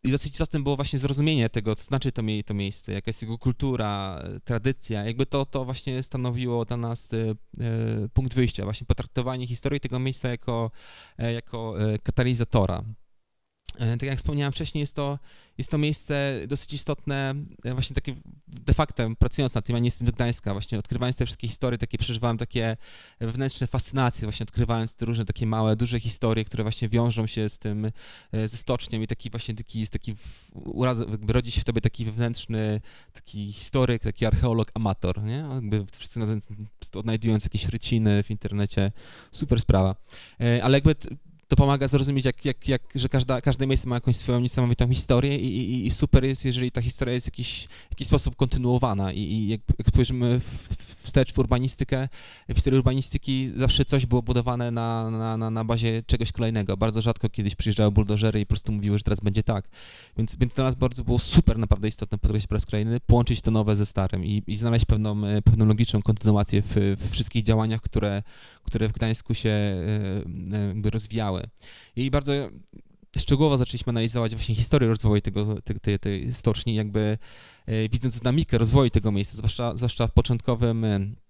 E, I dosyć istotne było właśnie zrozumienie tego, co znaczy to, to miejsce, jaka jest jego kultura, tradycja. Jakby to, to właśnie stanowiło dla nas punkt wyjścia, właśnie potraktowanie historii tego miejsca jako, jako katalizatora. Tak jak wspomniałem wcześniej, jest to jest to miejsce dosyć istotne, e, właśnie takie de facto pracując nad tym, ja nie jestem z Gdańska, właśnie odkrywając te wszystkie historie, takie przeżywałem takie wewnętrzne fascynacje, właśnie odkrywając te różne takie małe, duże historie, które właśnie wiążą się z tym, e, ze stocznią i taki właśnie taki, jest taki, jakby rodzi się w tobie taki wewnętrzny, taki historyk, taki archeolog, amator, nie? Jakby odnajdując jakieś ryciny w internecie, super sprawa. E, ale jakby to pomaga zrozumieć, jak, jak, jak, że każda, każde miejsce ma jakąś swoją niesamowitą historię i, i, i super jest, jeżeli ta historia jest w jakiś, jakiś sposób kontynuowana i, i jak, jak spojrzymy w, wstecz w urbanistykę, w historii urbanistyki zawsze coś było budowane na, na, na, na bazie czegoś kolejnego. Bardzo rzadko kiedyś przyjeżdżały buldożery i po prostu mówiły, że teraz będzie tak. Więc, więc dla nas bardzo było super naprawdę istotne po raz kolejny, połączyć to nowe ze starym i, i znaleźć pewną, e, pewną logiczną kontynuację w, w wszystkich działaniach, które, które w Gdańsku się e, e, rozwijały. I bardzo szczegółowo zaczęliśmy analizować właśnie historię rozwoju tego, tej, tej, tej stoczni, jakby widząc dynamikę rozwoju tego miejsca, zwłaszcza, zwłaszcza w początkowym E,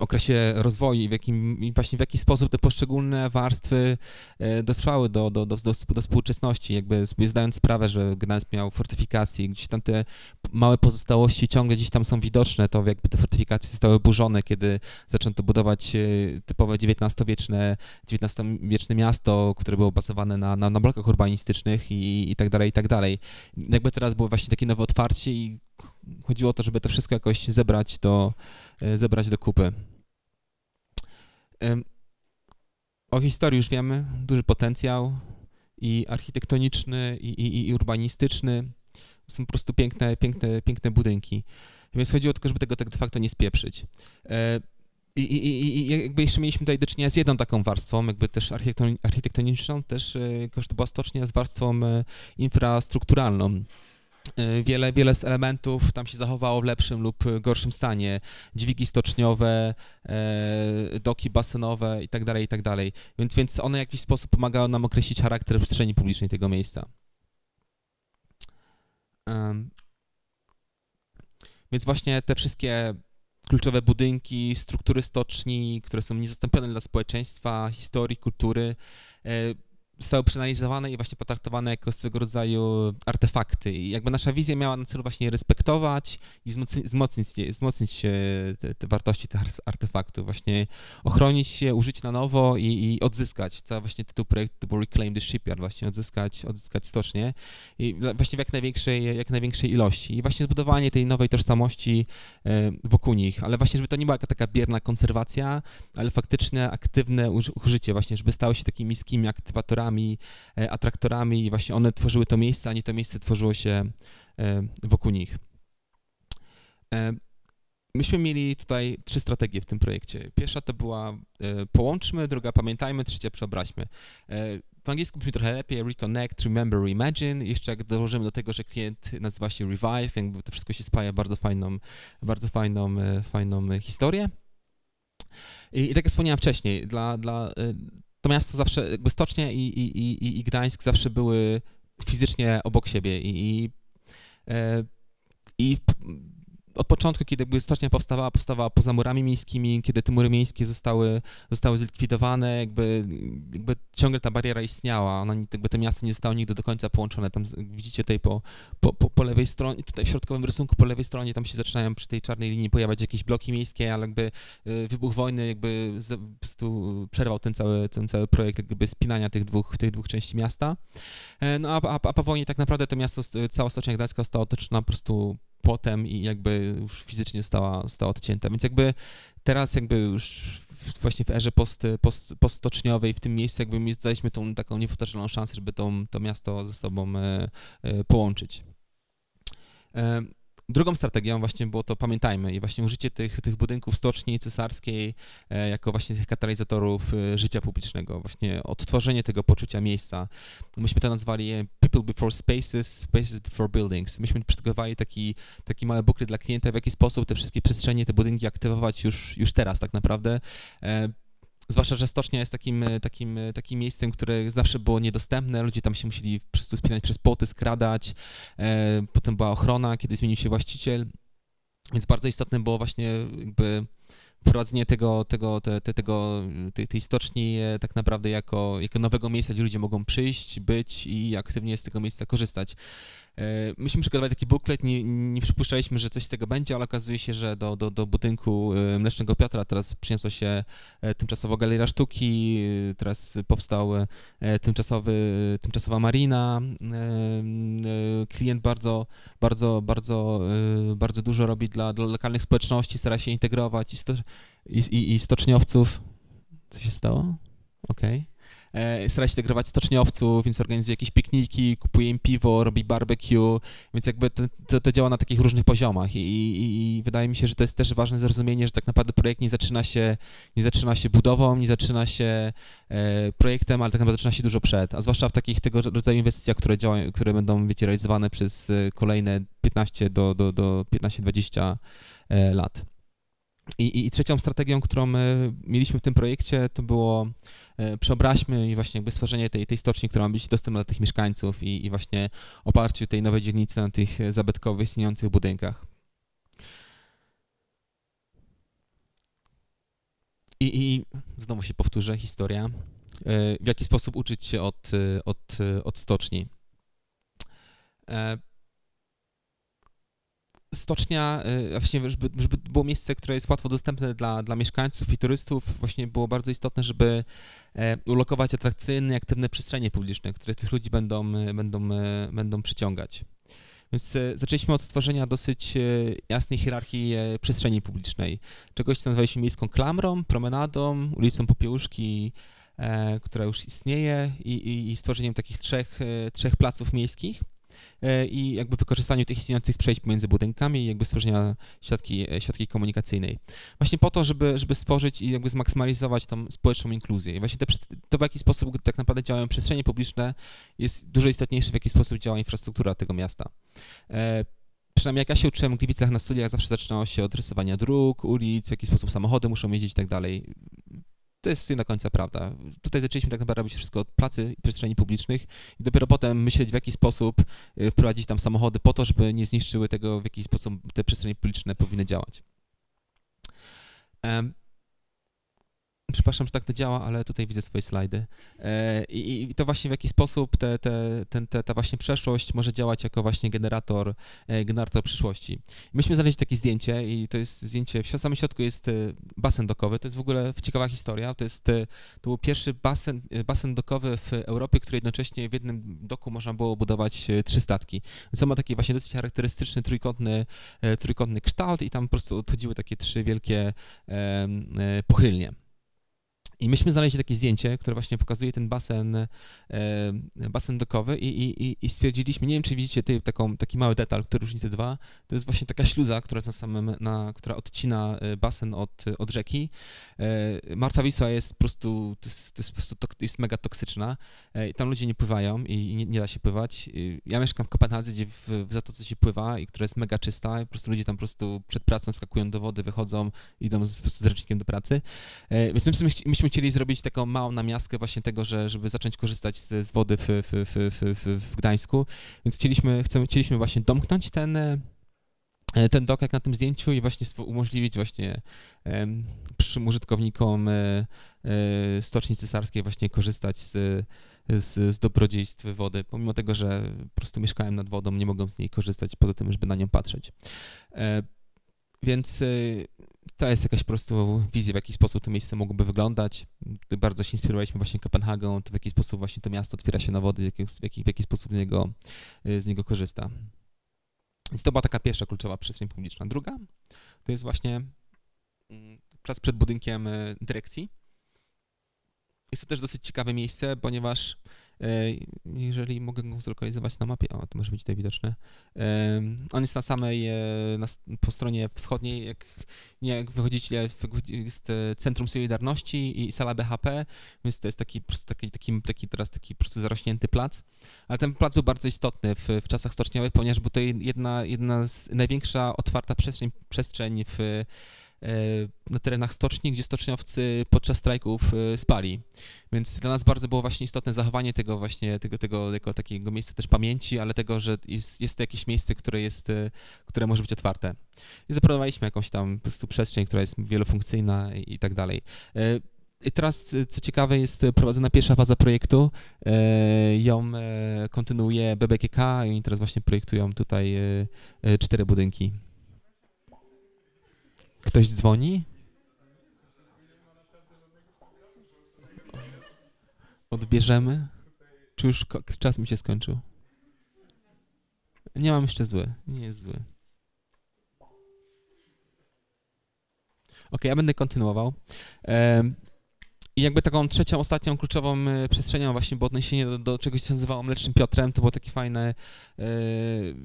okresie rozwoju i w jakim, i właśnie w jaki sposób te poszczególne warstwy e, dotrwały do, do, do, do, do współczesności, jakby zdając sprawę, że Gdańsk miał fortyfikacje, gdzieś tam te małe pozostałości ciągle gdzieś tam są widoczne, to jakby te fortyfikacje zostały burzone, kiedy zaczęto budować e, typowe XIX-wieczne, XIX-wieczne miasto, które było bazowane na, na, na blokach urbanistycznych i, i tak dalej, i tak dalej. Jakby teraz było właśnie takie nowe otwarcie i chodziło o to, żeby to wszystko jakoś zebrać do, e, zebrać do kupy. O historii już wiemy, duży potencjał i architektoniczny, i, i, i urbanistyczny. Są po prostu piękne, piękne, piękne budynki. Więc chodziło tylko, żeby tego tak de facto nie spieprzyć. E, I, i, I, jakby jeszcze mieliśmy tutaj do czynienia z jedną taką warstwą, jakby też architektoniczną, też to była stocznia z warstwą e, infrastrukturalną. Y, wiele, wiele z elementów tam się zachowało w lepszym lub gorszym stanie. Dźwigi stoczniowe, e, doki basenowe itd., tak itd. Tak więc, więc one w jakiś sposób pomagały nam określić charakter przestrzeni publicznej tego miejsca. Więc właśnie te wszystkie kluczowe budynki, struktury stoczni, które są niezastąpione dla społeczeństwa, historii, kultury, e, zostały przeanalizowane i właśnie potraktowane jako swego rodzaju artefakty. I jakby nasza wizja miała na celu właśnie respektować i wzmocnić, wzmocnić, wzmocnić te, te, wartości tych artefaktów, właśnie ochronić je, użyć na nowo i, i odzyskać. To właśnie tytuł projektu był Reclaim the Shipyard, właśnie odzyskać, odzyskać stocznie i właśnie w jak największej, jak największej ilości. I właśnie zbudowanie tej nowej tożsamości e, wokół nich, ale właśnie, żeby to nie była taka bierna konserwacja, ale faktyczne, aktywne użycie właśnie, żeby stały się takimi miskimi aktywatorami E, atraktorami i właśnie one tworzyły to miejsce, a nie to miejsce tworzyło się e, wokół nich. E, myśmy mieli tutaj trzy strategie w tym projekcie. Pierwsza to była połączmy, druga pamiętajmy, trzecia przeobraźmy. W angielsku brzmi trochę lepiej, reconnect, remember, reimagine. Jeszcze jak dołożymy do tego, że klient nazywa się revive, jakby to wszystko się spaja bardzo fajną, bardzo fajną, fajną historię. I, I tak jak wspomniałem wcześniej, dla, dla to miasto zawsze, jakby Stocznia i, i, i, i Gdańsk zawsze były fizycznie obok siebie i, i, i od początku, kiedy stocznia powstawała, powstawała poza murami miejskimi, kiedy te mury miejskie zostały, zostały zlikwidowane, jakby, jakby ciągle ta bariera istniała, ona, jakby to miasto nie zostało nigdy do końca połączone, tam widzicie tutaj po, po, po, po lewej stronie, tutaj w środkowym rysunku po lewej stronie, tam się zaczynają przy tej czarnej linii pojawiać jakieś bloki miejskie, ale jakby y, wybuch wojny jakby z, przerwał ten cały, ten cały projekt jakby spinania tych dwóch, tych dwóch części miasta. E, no a, a, a po wojnie tak naprawdę to miasto, cała Stocznia Gdańska została otoczona po prostu płotem i jakby już fizycznie została, została odcięta. Więc jakby teraz jakby już właśnie w erze post, post, postoczniowej, w tym miejscu jakby mi zdaliśmy tą taką niepowtarzalną szansę, żeby to, to miasto ze sobą e, e, połączyć. E, Drugą strategią właśnie było to, pamiętajmy, i właśnie użycie tych, tych budynków stoczni cesarskiej e, jako właśnie tych katalizatorów e, życia publicznego, właśnie odtworzenie tego poczucia miejsca. Myśmy to nazwali e, People Before Spaces, Spaces Before Buildings. Myśmy przygotowali taki, taki mały booklet dla klienta, w jaki sposób te wszystkie przestrzenie, te budynki aktywować już, już teraz tak naprawdę. Zwłaszcza, że stocznia jest takim, e, takim, e, takim miejscem, które zawsze było niedostępne. Ludzie tam się musieli to spinać przez płoty, skradać. E, potem była ochrona, kiedy zmienił się właściciel. Więc bardzo istotne było właśnie jakby wprowadzenie tego, tego, te, te, tego, tej, tej stoczni tak naprawdę jako, jako nowego miejsca, gdzie ludzie mogą przyjść, być i aktywnie z tego miejsca korzystać. E, myśmy przygotowali taki booklet, nie, nie przypuszczaliśmy, że coś z tego będzie, ale okazuje się, że do, do, do budynku e, Mlecznego Piotra teraz przyniosła się e, tymczasowo Galeria Sztuki, teraz powstał tymczasowy, tymczasowa marina. Klient bardzo, bardzo, bardzo, bardzo dużo robi dla, dla lokalnych społeczności, stara się integrować i, sto, i, i, i stoczniowców. Co się stało? Okej. Okay stara się integrować stoczniowców, więc organizuje jakieś pikniki, kupuje im piwo, robi barbecue, więc jakby to, to, to działa na takich różnych poziomach I, i, i, wydaje mi się, że to jest też ważne zrozumienie, że tak naprawdę projekt nie zaczyna się, nie zaczyna się budową, nie zaczyna się e, projektem, ale tak naprawdę zaczyna się dużo przed, a zwłaszcza w takich tego rodzaju inwestycjach, które działają, które będą, wiecie, realizowane przez e, kolejne 15 do, do, do 15-20 e, lat. I, I, trzecią strategią, którą mieliśmy w tym projekcie, to było e, przeobraźmy i właśnie jakby stworzenie tej, tej stoczni, która ma być dostępna dla tych mieszkańców i, i właśnie oparciu tej nowej dzielnicy na tych zabytkowych, istniejących budynkach. I, I znowu się powtórzę, historia. E, w jaki sposób uczyć się od, od, od stoczni? Stocznia, y, właśnie żeby, żeby było miejsce, które jest łatwo dostępne dla, dla mieszkańców i turystów, właśnie było bardzo istotne, żeby e, ulokować atrakcyjne, aktywne przestrzenie publiczne, które tych ludzi będą, e, będą, e, będą przyciągać. Więc zaczęliśmy od stworzenia dosyć jasnej hierarchii przestrzeni publicznej. Czegoś, co nazywaliśmy miejską klamrą, promenadą, ulicą Popiełuszki, która już istnieje i, i, i stworzeniem takich trzech, trzech placów miejskich. E, i jakby wykorzystaniu tych istniejących przejść pomiędzy budynkami i jakby stworzenia siatki, e, siatki komunikacyjnej. Właśnie po to, żeby, żeby stworzyć i jakby zmaksymalizować tą społeczną inkluzję. I właśnie te, to, w jaki sposób tak naprawdę działają przestrzenie publiczne, jest dużo istotniejsze, w jaki sposób działa infrastruktura tego miasta. E, przynajmniej jak ja się uczyłem w Gliwicach na studiach, zawsze zaczynało się od rysowania dróg, ulic, w jaki sposób samochody muszą jeździć i tak dalej to jest nie do końca prawda. Tutaj zaczęliśmy tak naprawdę robić wszystko od pracy i przestrzeni publicznych i dopiero potem myśleć, w jaki sposób y, wprowadzić tam samochody po to, żeby nie zniszczyły tego, w jaki sposób te przestrzenie publiczne powinny działać. Przepraszam, że tak to działa, ale tutaj widzę swoje slajdy. E, I, i to właśnie w jaki sposób te, te, ten, te, ta właśnie przeszłość może działać jako właśnie generator, e, generator przyszłości. Myśmy znaleźli takie zdjęcie i to jest zdjęcie, w samym środku jest e, basen dokowy, to jest w ogóle ciekawa historia, to jest, to był pierwszy basen, basen dokowy w Europie, który jednocześnie w jednym doku można było budować trzy statki. Co ma taki właśnie dosyć charakterystyczny trójkątny, trójkątny kształt i tam po prostu odchodziły takie trzy wielkie pochylnie. I myśmy znaleźli takie zdjęcie, które właśnie pokazuje ten basen, e, basen dokowy i, i, i stwierdziliśmy, nie wiem czy widzicie ty, taką, taki mały detal, który różni te dwa, to jest właśnie taka śluza, która, na samym, na, która odcina e, basen od, od rzeki. E, Wisła jest po prostu, to jest, to jest po prostu jest mega toksyczna, e, tam ludzie nie pływają i nie, nie, da się pływać. Ja mieszkam w Kopenhadze, gdzie w, w Zatoce się pływa i która jest mega czysta i po prostu ludzie tam po prostu przed pracą skakują do wody, wychodzą, idą z, po prostu z ręcznikiem do pracy. Więc myśmy, myśmy chcieli zrobić taką małą namiastkę właśnie tego, że żeby zacząć korzystać z, z wody w, w, w, w, Gdańsku, więc chcieliśmy, chcemy, chcieliśmy właśnie domknąć ten, ten dok jak na tym zdjęciu i właśnie umożliwić właśnie przyszłym użytkownikom Stoczni Cesarskiej właśnie korzystać z, z, z dobrodziejstw wody, pomimo tego, że po prostu mieszkałem nad wodą, nie mogłem z niej korzystać, poza tym, żeby na nią patrzeć. Więc to jest jakaś po prostu wizja, w jaki sposób to miejsce mogłoby wyglądać. Bardzo się inspirowaliśmy właśnie Kopenhagą, to w jaki sposób właśnie to miasto otwiera się na wody, w jaki, w jaki sposób z niego, z niego korzysta. Więc to była taka pierwsza kluczowa przestrzeń publiczna. Druga to jest właśnie mm, plac przed budynkiem e, dyrekcji. Jest to też dosyć ciekawe miejsce, ponieważ jeżeli mogę go zlokalizować na mapie, o, to może być tutaj widoczne. On jest na samej, e, na, po stronie wschodniej, jak, nie, jak wychodzicie, jest e, Centrum Solidarności i sala BHP, więc to jest taki, taki, taki, taki teraz taki po zarośnięty plac. Ale ten plac był bardzo istotny w, w czasach stoczniowych, ponieważ był to jedna, jedna z największa otwarta przestrzeń, przestrzeń w na terenach stoczni, gdzie stoczniowcy podczas strajków e, spali. Więc dla nas bardzo było właśnie istotne zachowanie tego właśnie, tego, tego jako takiego miejsca też pamięci, ale tego, że jest, jest to jakieś miejsce, które jest, e, które może być otwarte. I zaproponowaliśmy jakąś tam po prostu przestrzeń, która jest wielofunkcyjna i, i tak dalej. E, I teraz, co ciekawe, jest prowadzona pierwsza faza projektu. Ją kontynuuje BBKK i oni teraz właśnie projektują tutaj cztery budynki. Ktoś dzwoni? Odbierzemy? Czy już czas mi się skończył? Nie mam jeszcze zły. Nie jest zły. Ok, ja będę kontynuował. I jakby taką trzecią, ostatnią kluczową e, przestrzenią właśnie było odniesienie do, do czegoś, co się nazywało Mlecznym Piotrem. To było takie fajne, e,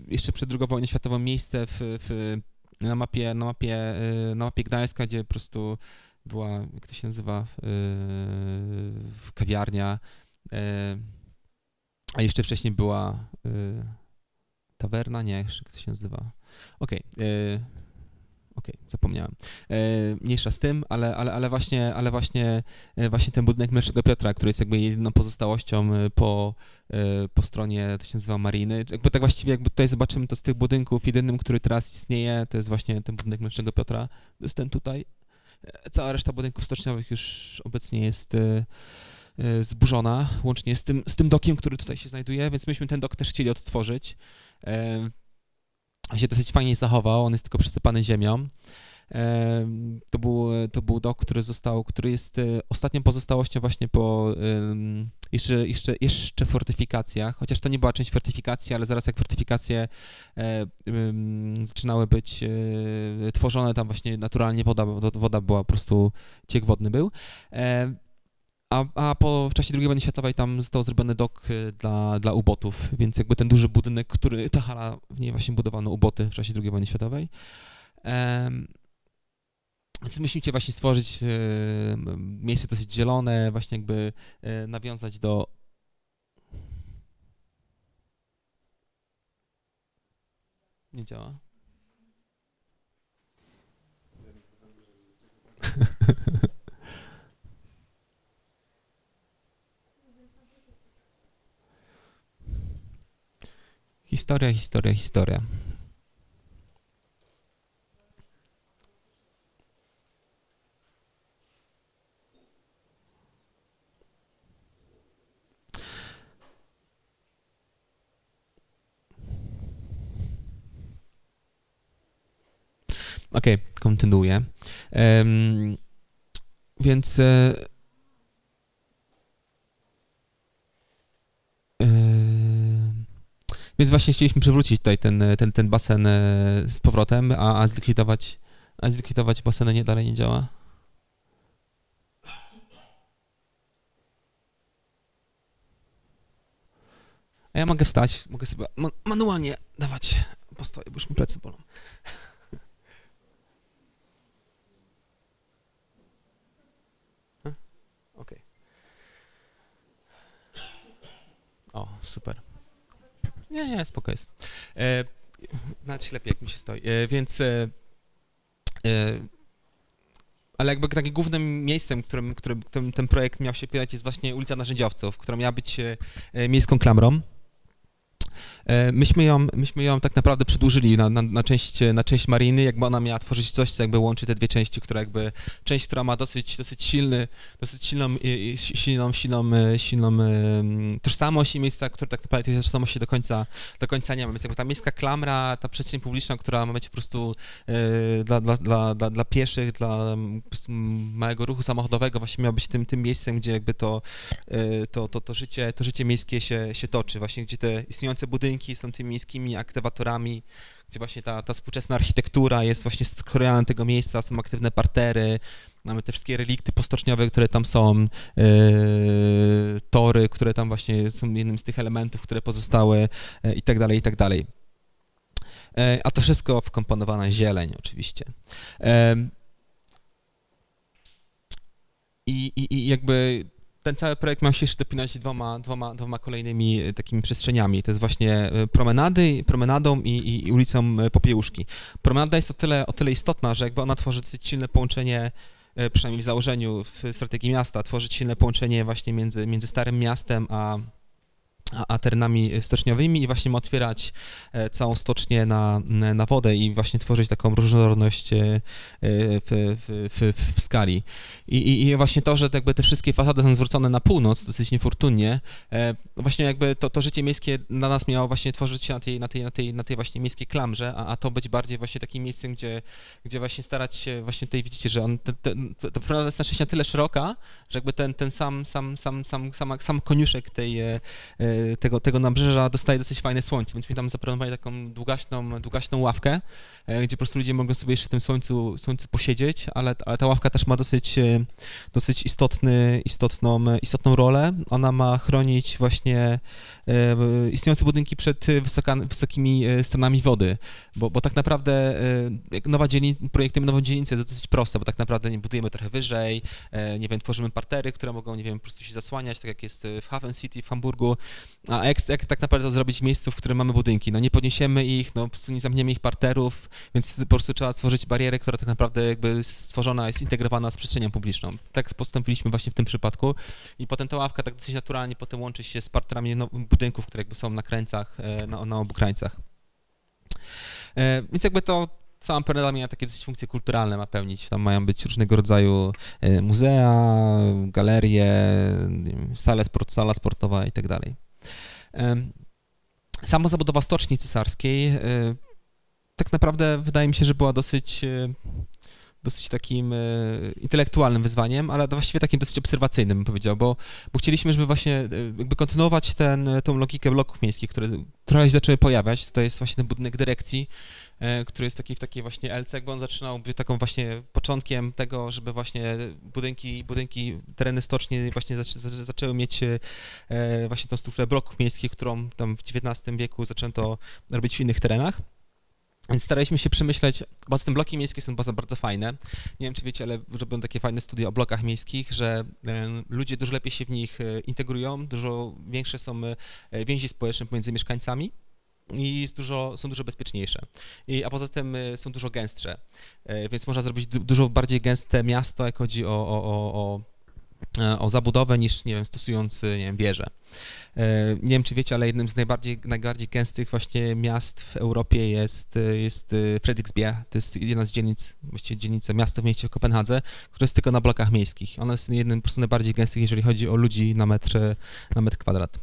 jeszcze przed II wojną światową miejsce w, w na mapie, na mapie, y, na mapie Gdańska, gdzie po prostu była, jak to się nazywa, y, kawiarnia, y, a jeszcze wcześniej była tawerna, nie, jak to się nazywa. Okej, okay, okej, okay, zapomniałem. Mniejsza z tym, ale, ale, ale, właśnie, ale właśnie, właśnie ten budynek Mlecznego Piotra, który jest jakby jedyną pozostałością po, po stronie, to się nazywa Mariny. Jakby tak właściwie, jakby tutaj zobaczymy to z tych budynków, jedynym, który teraz istnieje, to jest właśnie ten budynek Mlecznego Piotra. To jest ten tutaj. E, cała reszta budynków stoczniowych już obecnie jest e, zburzona, łącznie z tym, z tym dokiem, który tutaj się znajduje, więc myśmy ten dok też chcieli odtworzyć się dosyć fajnie zachował, on jest tylko przysypany ziemią. To był, to był dok, który został, który jest e, ostatnią pozostałością właśnie po jeszcze, jeszcze, jeszcze fortyfikacjach, chociaż to nie była część fortyfikacji, ale zaraz jak fortyfikacje e, zaczynały być e, tworzone, tam właśnie naturalnie woda, woda była po prostu, ciek wodny był. A, a po, w czasie II wojny światowej tam został zrobiony dok dla, dla ubotów, więc jakby ten duży budynek, który, ta hala, w niej właśnie budowano uboty w czasie II wojny światowej. Um, więc myślicie właśnie stworzyć y, miejsce dosyć zielone, właśnie jakby y, nawiązać do Nie działa. [laughs] Historia, historia, historia. Okej, okay, kontynuuję. Um, więc e, Więc właśnie chcieliśmy przywrócić tutaj ten, ten, ten basen e, z powrotem, a, a zlikwidować a zlikwidować baseny nie dalej nie działa. A ja mogę stać, mogę sobie manualnie dawać postoje, bo już mi plecy bolą. Okej. Okay. O, super. Nie, nie, spoko jest. E, nawet jak mi się stoi. E, więc e, e, ale jakby takim głównym miejscem, którym, którym, którym ten projekt miał się opierać jest właśnie ulica Narzędziowców, która miała być miejską klamrą. E, myśmy ją, myśmy ją tak naprawdę przedłużyli na, na, na, część, na część mariny, jakby ona miała tworzyć coś, co jakby łączy te dwie części, która jakby, część, która ma dosyć, dosyć silny, dosyć silną, silną, silną, e, silną tożsamość i miejsca, które tak naprawdę tej tożsamości do końca, do końca nie ma, więc jakby ta miejska klamra, ta przestrzeń publiczna, która ma być po prostu e, dla, dla, dla, dla, dla pieszych, dla małego ruchu samochodowego właśnie miała być tym, tym miejscem, gdzie jakby to, to, to, to, życie, to życie miejskie się, się toczy, właśnie gdzie te istniejące budynki budynki są tymi miejskimi aktywatorami, gdzie właśnie ta, ta współczesna architektura jest właśnie skrojona tego miejsca, są aktywne partery, mamy te wszystkie relikty postoczniowe, które tam są, yy, tory, które tam właśnie są jednym z tych elementów, które pozostały yy, i tak dalej, i tak dalej. Yy, a to wszystko wkomponowana zieleń oczywiście. I, i, I jakby ten cały projekt miał się jeszcze dopinać dwoma, dwoma, dwoma kolejnymi e, takimi przestrzeniami. To jest właśnie e, promenady, promenadą i, i ulicą e, Popiełuszki. Promenada jest o tyle, o tyle istotna, że jakby ona tworzy silne połączenie przynajmniej w założeniu, w strategii miasta, tworzyć silne połączenie właśnie między, między Starym Miastem a, a terenami stoczniowymi i właśnie otwierać e, całą stocznię na, na wodę i właśnie tworzyć taką różnorodność e, e, w, w, w, w skali. I, I, właśnie to, że jakby te wszystkie fasady są zwrócone na północ, dosyć niefortunnie, właśnie jakby to, to życie miejskie na nas miało właśnie tworzyć się na tej, na tej, na tej, na tej właśnie miejskiej klamrze, a, a to być bardziej właśnie takim miejscem, gdzie, gdzie właśnie starać się, właśnie tutaj widzicie, że on, to prawda jest na szczęście na tyle szeroka, że jakby ten, ten sam, sam, sam, sam, sam, sam koniuszek tej tego, tego nabrzeża dostaje dosyć fajne słońce, więc mi tam zaproponowali taką długaśną, długaśną ławkę, e, gdzie po prostu ludzie mogą sobie jeszcze w tym słońcu, słońcu posiedzieć, ale, ale ta ławka też ma dosyć, e, dosyć istotny, istotną, istotną rolę. Ona ma chronić właśnie e, istniejące budynki przed wysoka, wysokimi stanami wody, bo, bo tak naprawdę nowa projektujemy nową dzielnicę, jest dosyć proste, bo tak naprawdę nie budujemy trochę wyżej, nie wiem, tworzymy partery, które mogą, nie wiem, po prostu się zasłaniać, tak jak jest w Haven City w Hamburgu, a jak, jak tak naprawdę to zrobić w miejscu, w którym mamy budynki? No nie podniesiemy ich, no po prostu nie zamkniemy ich parterów, więc po prostu trzeba stworzyć barierę, która tak naprawdę jakby stworzona, jest integrowana z przestrzenią publiczną. Tak postąpiliśmy właśnie w tym przypadku i potem ta ławka tak dosyć naturalnie potem łączy się z parterami no, budynków, które jakby są na krańcach, e, na, na obu krańcach. E, więc jakby to sama Pereda miała takie dosyć funkcje kulturalne ma pełnić. Tam mają być różnego rodzaju e, muzea, galerie, sale sport, sala sportowa i tak dalej. Sama zabudowa stoczni cesarskiej e, tak naprawdę wydaje mi się, że była dosyć, e, dosyć takim e, intelektualnym wyzwaniem, ale właściwie takim dosyć obserwacyjnym, bym powiedział, bo, bo chcieliśmy, żeby właśnie jakby kontynuować tą logikę bloków miejskich, które trochę się zaczęły pojawiać. Tutaj jest właśnie ten budynek dyrekcji, który jest taki w takiej właśnie LC, bo on zaczynał być taką właśnie początkiem tego, żeby właśnie budynki, budynki tereny stocznie właśnie zaczę, zaczęły mieć e, właśnie tą strukturę bloków miejskich, którą tam w XIX wieku zaczęto robić w innych terenach. Więc staraliśmy się przemyśleć, bo z tym bloki miejskie są bardzo, bardzo fajne. Nie wiem, czy wiecie, ale robią takie fajne studia o blokach miejskich, że e, ludzie dużo lepiej się w nich integrują, dużo większe są więzi społeczne pomiędzy mieszkańcami i dużo, są dużo bezpieczniejsze. I, a poza tym y, są dużo gęstsze, y, więc można zrobić du dużo bardziej gęste miasto, jak chodzi o, o, o, o, e, o zabudowę, niż, nie wiem, stosując, nie wiem, wieże. E, nie wiem, czy wiecie, ale jednym z najbardziej, najbardziej gęstych właśnie miast w Europie jest, jest Fredriksberg. To jest jedna z dzielnic, właściwie dzielnica, miasto w mieście w Kopenhadze, które jest tylko na blokach miejskich. Ono jest jednym prostu najbardziej gęstych, jeżeli chodzi o ludzi na metr, na metr kwadrat.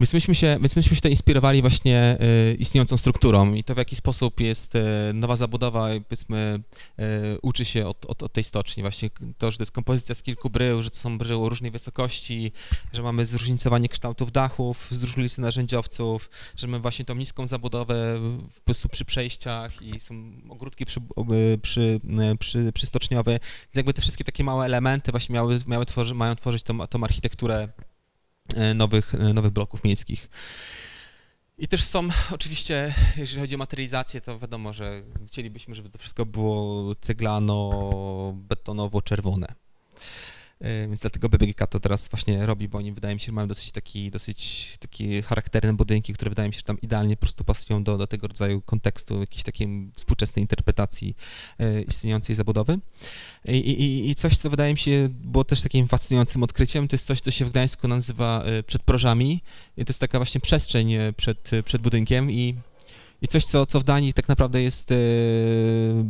Więc myśmy się, więc myśmy się to inspirowali właśnie y, istniejącą strukturą i to w jaki sposób jest y, nowa zabudowa, powiedzmy, y, uczy się od, od, od, tej stoczni. Właśnie to, że to jest kompozycja z kilku brył, że to są bryły o różnej wysokości, że mamy zróżnicowanie kształtów dachów, z ulicy narzędziowców, że mamy właśnie tą niską zabudowę po prostu przy przejściach i są ogródki przy, przy, przy, przystoczniowe. Więc jakby te wszystkie takie małe elementy właśnie miały, miały tworzy, mają tworzyć tą, tą architekturę nowych, e, nowych bloków miejskich. I też są oczywiście, jeżeli chodzi o materializację, to wiadomo, że chcielibyśmy, żeby to wszystko było ceglano, betonowo, czerwone. E, więc dlatego BBGK to teraz właśnie robi, bo oni wydaje mi się, że mają dosyć taki, dosyć taki charakterne budynki, które wydaje mi się, że tam idealnie po prostu pasują do, do tego rodzaju kontekstu, jakiejś takiej współczesnej interpretacji e, istniejącej zabudowy. I, i, I coś, co wydaje mi się było też takim fascynującym odkryciem, to jest coś, co się w Gdańsku nazywa e, przed prożami. I to jest taka właśnie przestrzeń przed, przed budynkiem i i coś, co, co w Danii tak naprawdę jest, e,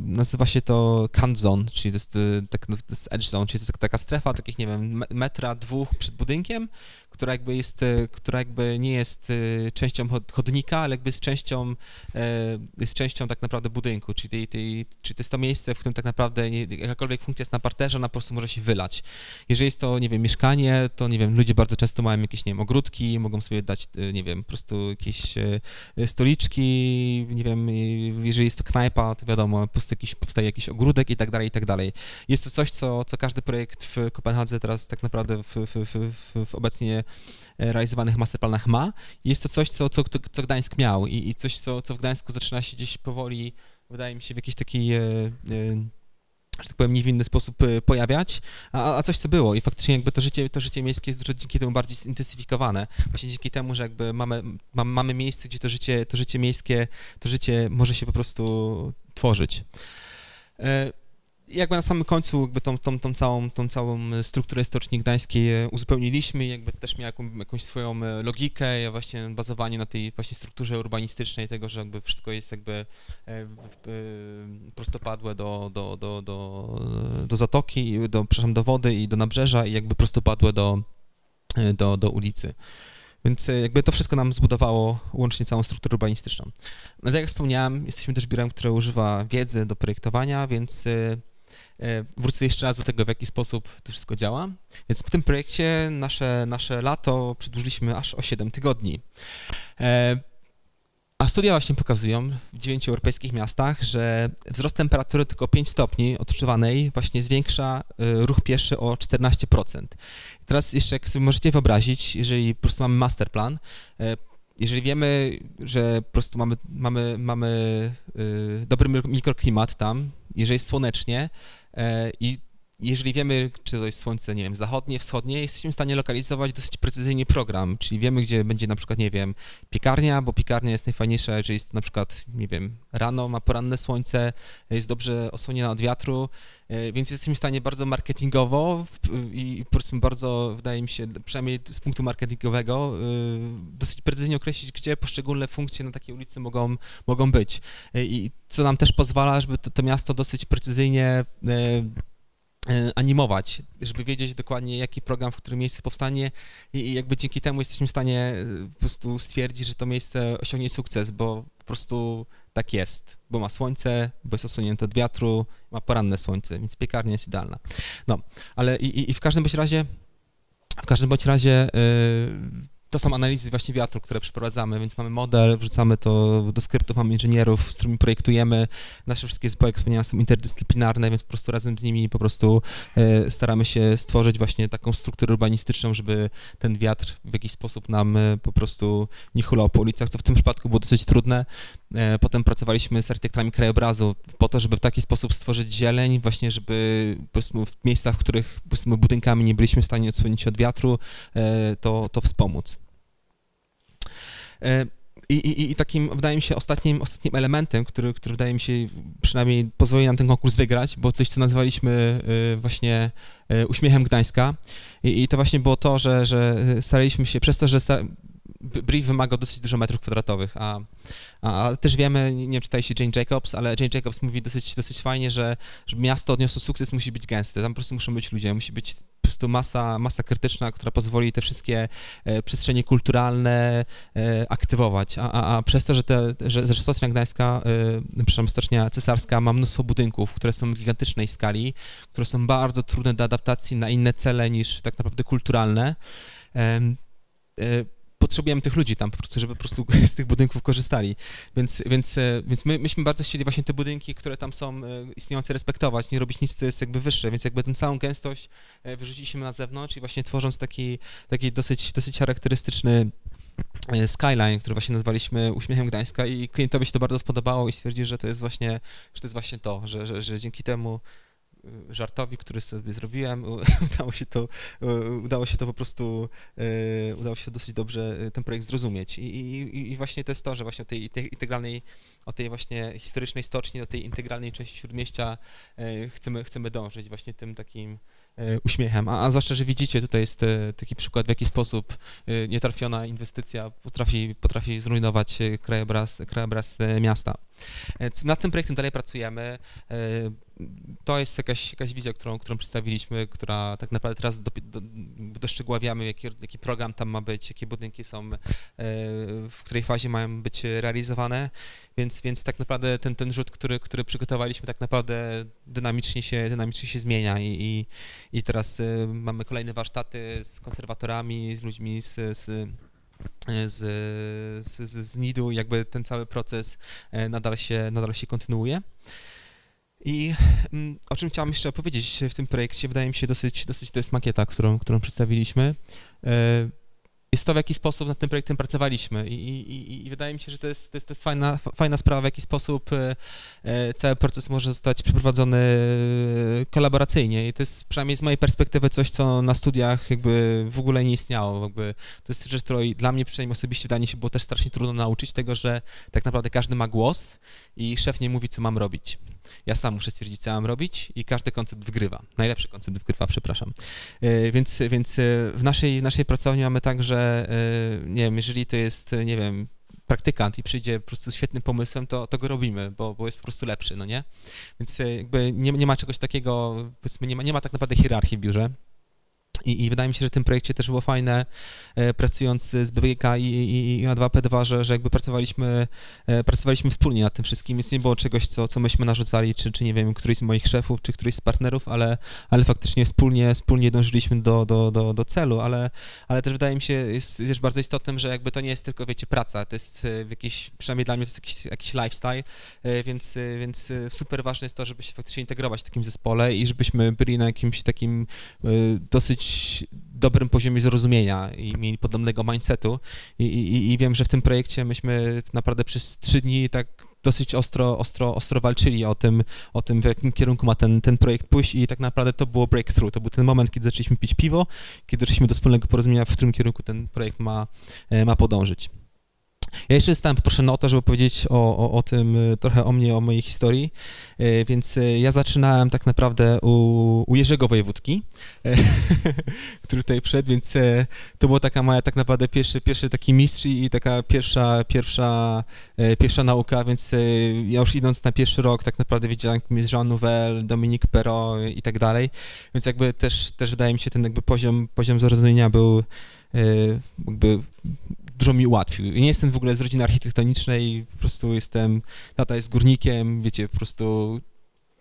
nazywa się to Kant Zone, czyli to jest, e, tak, to jest edge zone, czyli to jest taka strefa takich, nie wiem, metra, dwóch przed budynkiem, która jakby jest, e, która jakby nie jest e, częścią chodnika, ale jakby jest częścią, e, jest częścią tak naprawdę budynku, czyli, tej, czyli to jest to miejsce, w którym tak naprawdę nie, jakakolwiek funkcja jest na parterze, ona po prostu może się wylać. Jeżeli jest to, nie wiem, mieszkanie, to nie wiem, ludzie bardzo często mają jakieś, nie wiem, ogródki, mogą sobie dać, nie wiem, po prostu jakieś stoliczki, nie wiem, jeżeli jest to knajpa, to wiadomo, po prostu jakiś, powstaje jakiś ogródek i tak dalej, i tak dalej. Jest to coś, co, co każdy projekt w Kopenhadze teraz tak naprawdę w, w, w, w obecnie E, realizowanych masterplanach ma. Jest to coś, co, co, co Gdańsk miał i, i coś, co, co w Gdańsku zaczyna się gdzieś powoli, wydaje mi się, w jakiś taki e, e, że tak powiem, niewinny sposób pojawiać, a, a coś, co było i faktycznie jakby to życie, to życie miejskie jest dużo dzięki temu bardziej zintensyfikowane, właśnie dzięki temu, że jakby mamy, mamy, miejsce, gdzie to życie, to życie miejskie, to życie może się po prostu tworzyć jakby na samym końcu jakby tą, tą, tą, całą, tą całą strukturę stoczni gdańskiej e, uzupełniliśmy, jakby też miał jaką, jakąś swoją e, logikę, właśnie bazowanie na tej właśnie strukturze urbanistycznej, tego, że jakby wszystko jest jakby e, prostopadłe do, do, do, do, do zatoki, do, przepraszam, do wody i do nabrzeża i jakby prostopadłe do, do, do ulicy. Więc jakby to wszystko nam zbudowało łącznie całą strukturę urbanistyczną. No tak jak wspomniałem, jesteśmy też biurem, które używa wiedzy do projektowania, więc wrócę jeszcze raz do tego, w jaki sposób to wszystko działa. Więc w tym projekcie nasze, nasze lato przedłużyliśmy aż o 7 tygodni. E, a studia właśnie pokazują w dziewięciu europejskich miastach, że wzrost temperatury tylko 5 stopni odczuwanej właśnie zwiększa e, ruch pieszy o 14%. Teraz jeszcze, jak sobie możecie wyobrazić, jeżeli po prostu mamy masterplan, jeżeli wiemy, że po prostu mamy, mamy, mamy dobry mikroklimat tam, jeżeli jest słonecznie, E, I jeżeli wiemy, czy to jest słońce, nie wiem, zachodnie, wschodnie, jesteśmy w stanie lokalizować dosyć precyzyjnie program, czyli wiemy, gdzie będzie na przykład, nie wiem, piekarnia, bo piekarnia jest najfajniejsza, jeżeli jest na przykład, nie wiem, rano, ma poranne słońce, jest dobrze osłoniona od wiatru, e, więc jesteśmy w stanie bardzo marketingowo i po prostu bardzo, wydaje mi się, przynajmniej z punktu marketingowego, e, dosyć precyzyjnie określić, gdzie poszczególne funkcje na takiej ulicy mogą, mogą być. I co nam też pozwala, żeby to, to miasto dosyć precyzyjnie E, animować, żeby wiedzieć dokładnie, jaki program w którym miejscu powstanie i jakby dzięki temu jesteśmy w stanie e, po prostu stwierdzić, że to miejsce osiągnie sukces, bo po prostu tak jest, bo ma słońce, bo jest osłonięte od wiatru, ma poranne słońce, więc piekarnia jest idealna. No, ale i, i w każdym bądź razie w każdym bądź razie yy, to są analizy właśnie wiatru, które przeprowadzamy, więc mamy model, wrzucamy to do skryptów, mamy inżynierów, z którymi projektujemy. Nasze wszystkie zespoły, jak wspomniałem, są interdyscyplinarne, więc po prostu razem z nimi po prostu e, staramy się stworzyć właśnie taką strukturę urbanistyczną, żeby ten wiatr w jakiś sposób nam e, po prostu nie hulał po ulicach, co w tym przypadku było dosyć trudne. E, potem pracowaliśmy z architektami krajobrazu po to, żeby w taki sposób stworzyć zieleń, właśnie żeby w miejscach, w których budynkami nie byliśmy w stanie odsłonić od wiatru, to, to wspomóc. E, I, i, I, takim, wydaje mi się, ostatnim, ostatnim elementem, który, który wydaje mi się przynajmniej pozwoli nam ten konkurs wygrać, było coś, co nazwaliśmy e, właśnie e, uśmiechem Gdańska. I, i to właśnie było to, że, że staraliśmy się, przez to, że brief wymaga dosyć dużo metrów kwadratowych, a, a, też wiemy, nie wiem, czytaliście Jane Jacobs, ale Jane Jacobs mówi dosyć, dosyć fajnie, że żeby miasto odniosło sukces, musi być gęste, tam po prostu muszą być ludzie, musi być po prostu masa, masa krytyczna, która pozwoli te wszystkie e, przestrzenie kulturalne e, aktywować, a, a, a, przez to, że, te, że, że Stocznia Gdańska, e, przepraszam, Stocznia Cesarska ma mnóstwo budynków, które są gigantycznej skali, które są bardzo trudne do adaptacji na inne cele niż tak naprawdę kulturalne, e, potrzebujemy tych ludzi tam po prostu, żeby po prostu [laughs] z tych budynków korzystali. Więc, więc, e, więc my, myśmy bardzo chcieli właśnie te budynki, które tam są e, istniejące respektować, nie robić nic, co jest jakby wyższe, więc jakby tę całą gęstość e, wyrzuciliśmy na zewnątrz i właśnie tworząc taki, taki dosyć, dosyć charakterystyczny skyline, który właśnie nazwaliśmy uśmiechem Gdańska i klientowi się to bardzo spodobało i stwierdził, że to jest właśnie, że to jest właśnie to, że, że, że dzięki temu żartowi, który sobie zrobiłem, [laughs] udało się to, udało się to po prostu, udało się dosyć dobrze ten projekt zrozumieć. I, i, i właśnie to jest to, że właśnie o tej, integralnej, o tej właśnie historycznej stoczni, do tej integralnej części Śródmieścia chcemy, chcemy dążyć właśnie tym takim E, uśmiechem. A, a zwłaszcza, że widzicie, tutaj jest e, taki przykład, w jaki sposób e, nietrafiona inwestycja potrafi, potrafi zrujnować krajobraz, krajobraz miasta. Nad tym projektem dalej pracujemy. To jest jakaś, jakaś wizja, którą, którą przedstawiliśmy, która tak naprawdę teraz do, do, doszczegóławiamy, jaki, jaki program tam ma być, jakie budynki są, w której fazie mają być realizowane, więc, więc tak naprawdę ten, ten rzut, który, który przygotowaliśmy, tak naprawdę dynamicznie się, dynamicznie się zmienia i, i, i teraz mamy kolejne warsztaty z konserwatorami, z ludźmi z, z z, z, z NID-u, jakby ten cały proces e, nadal się, nadal się kontynuuje. I mm, o czym chciałem jeszcze opowiedzieć w tym projekcie, wydaje mi się dosyć, dosyć to jest makieta, którą, którą przedstawiliśmy. E, jest to, w jaki sposób nad tym projektem pracowaliśmy i, i, i wydaje mi się, że to jest, to jest, to jest fajna, fajna sprawa, w jaki sposób e, e, cały proces może zostać przeprowadzony kolaboracyjnie i to jest przynajmniej z mojej perspektywy coś, co na studiach jakby w ogóle nie istniało. Jakby to jest rzecz, której dla mnie przynajmniej osobiście wydaje się było też strasznie trudno nauczyć tego, że tak naprawdę każdy ma głos i szef nie mówi, co mam robić. Ja sam muszę stwierdzić, co mam robić i każdy koncept wygrywa. Najlepszy koncept wygrywa, przepraszam. E, więc, więc e, w naszej, naszej pracowni mamy tak, że e, nie wiem, jeżeli to jest, nie wiem, praktykant i przyjdzie po prostu świetnym pomysłem, to, to go robimy, bo, bo jest po prostu lepszy, no nie? Więc jakby nie, nie ma czegoś takiego, powiedzmy, nie ma, nie ma tak naprawdę hierarchii w biurze. I, I, wydaje mi się, że w tym projekcie też było fajne, e, pracując z BWK i, i, i A2P2, że, że jakby pracowaliśmy, e, pracowaliśmy wspólnie nad tym wszystkim, więc nie było czegoś, co, co myśmy narzucali, czy, czy nie wiem, któryś z moich szefów, czy któryś z partnerów, ale, ale faktycznie wspólnie, wspólnie dążyliśmy do, do, do, do celu, ale, ale też wydaje mi się, jest, jest bardzo istotnym, że jakby to nie jest tylko, wiecie, praca, to jest e, jakiś, przynajmniej dla mnie to jest jakiś, jakiś lifestyle, więc, więc super ważne jest to, żeby się faktycznie integrować w takim zespole i żebyśmy byli na jakimś takim dosyć dobrym poziomie zrozumienia i mieli podobnego mindsetu I, i, i wiem, że w tym projekcie myśmy naprawdę przez trzy dni tak dosyć ostro, ostro, ostro walczyli o tym, o tym, w jakim kierunku ma ten, ten projekt pójść i tak naprawdę to było breakthrough. To był ten moment, kiedy zaczęliśmy pić piwo, kiedy doszliśmy do wspólnego porozumienia, w którym kierunku ten projekt ma, e, ma podążyć. Ja jeszcze zostałem poproszony o to, żeby powiedzieć o, o, o tym e, trochę o mnie, o mojej historii, e, więc e, ja zaczynałem tak naprawdę u, u Jerzego Wojewódki, [laughs] który tutaj wszedł, więc to była taka moja tak naprawdę pierwszy, pierwszy taki mistrz i taka pierwsza, pierwsza, pierwsza nauka, więc ja już idąc na pierwszy rok tak naprawdę wiedziałem, kim jest Jean Nouvel, Dominique Perrault i tak dalej, więc jakby też, też wydaje mi się ten jakby poziom, poziom zrozumienia był jakby dużo mi ułatwił. Ja nie jestem w ogóle z rodziny architektonicznej, po prostu jestem, tata jest górnikiem, wiecie, po prostu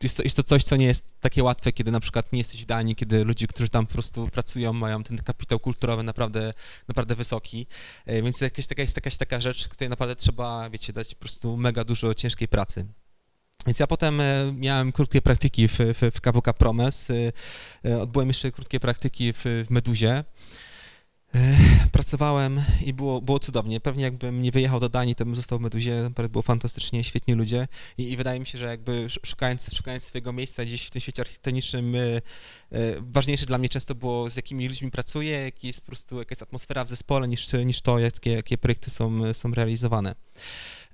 jest to, jest to coś, co nie jest takie łatwe, kiedy na przykład nie jesteś w Danii, kiedy ludzie, którzy tam po prostu pracują, mają ten kapitał kulturowy naprawdę, naprawdę wysoki, e, więc jakaś taka, jest jakaś taka rzecz, której naprawdę trzeba, wiecie, dać po prostu mega dużo ciężkiej pracy. Więc ja potem e, miałem krótkie praktyki w, w, w KWK Promes, e, odbyłem jeszcze krótkie praktyki w, w Meduzie, Pracowałem i było, było cudownie. Pewnie jakbym nie wyjechał do Danii, to bym został w Meduzie. Było fantastycznie, świetni ludzie I, i, wydaje mi się, że jakby szukając, szukając swojego miejsca gdzieś w tym świecie architektonicznym, y, y, ważniejsze dla mnie często było z jakimi ludźmi pracuję, jaki jest po prostu, jaka jest atmosfera w zespole, niż, niż to, jakie, jakie projekty są, są realizowane.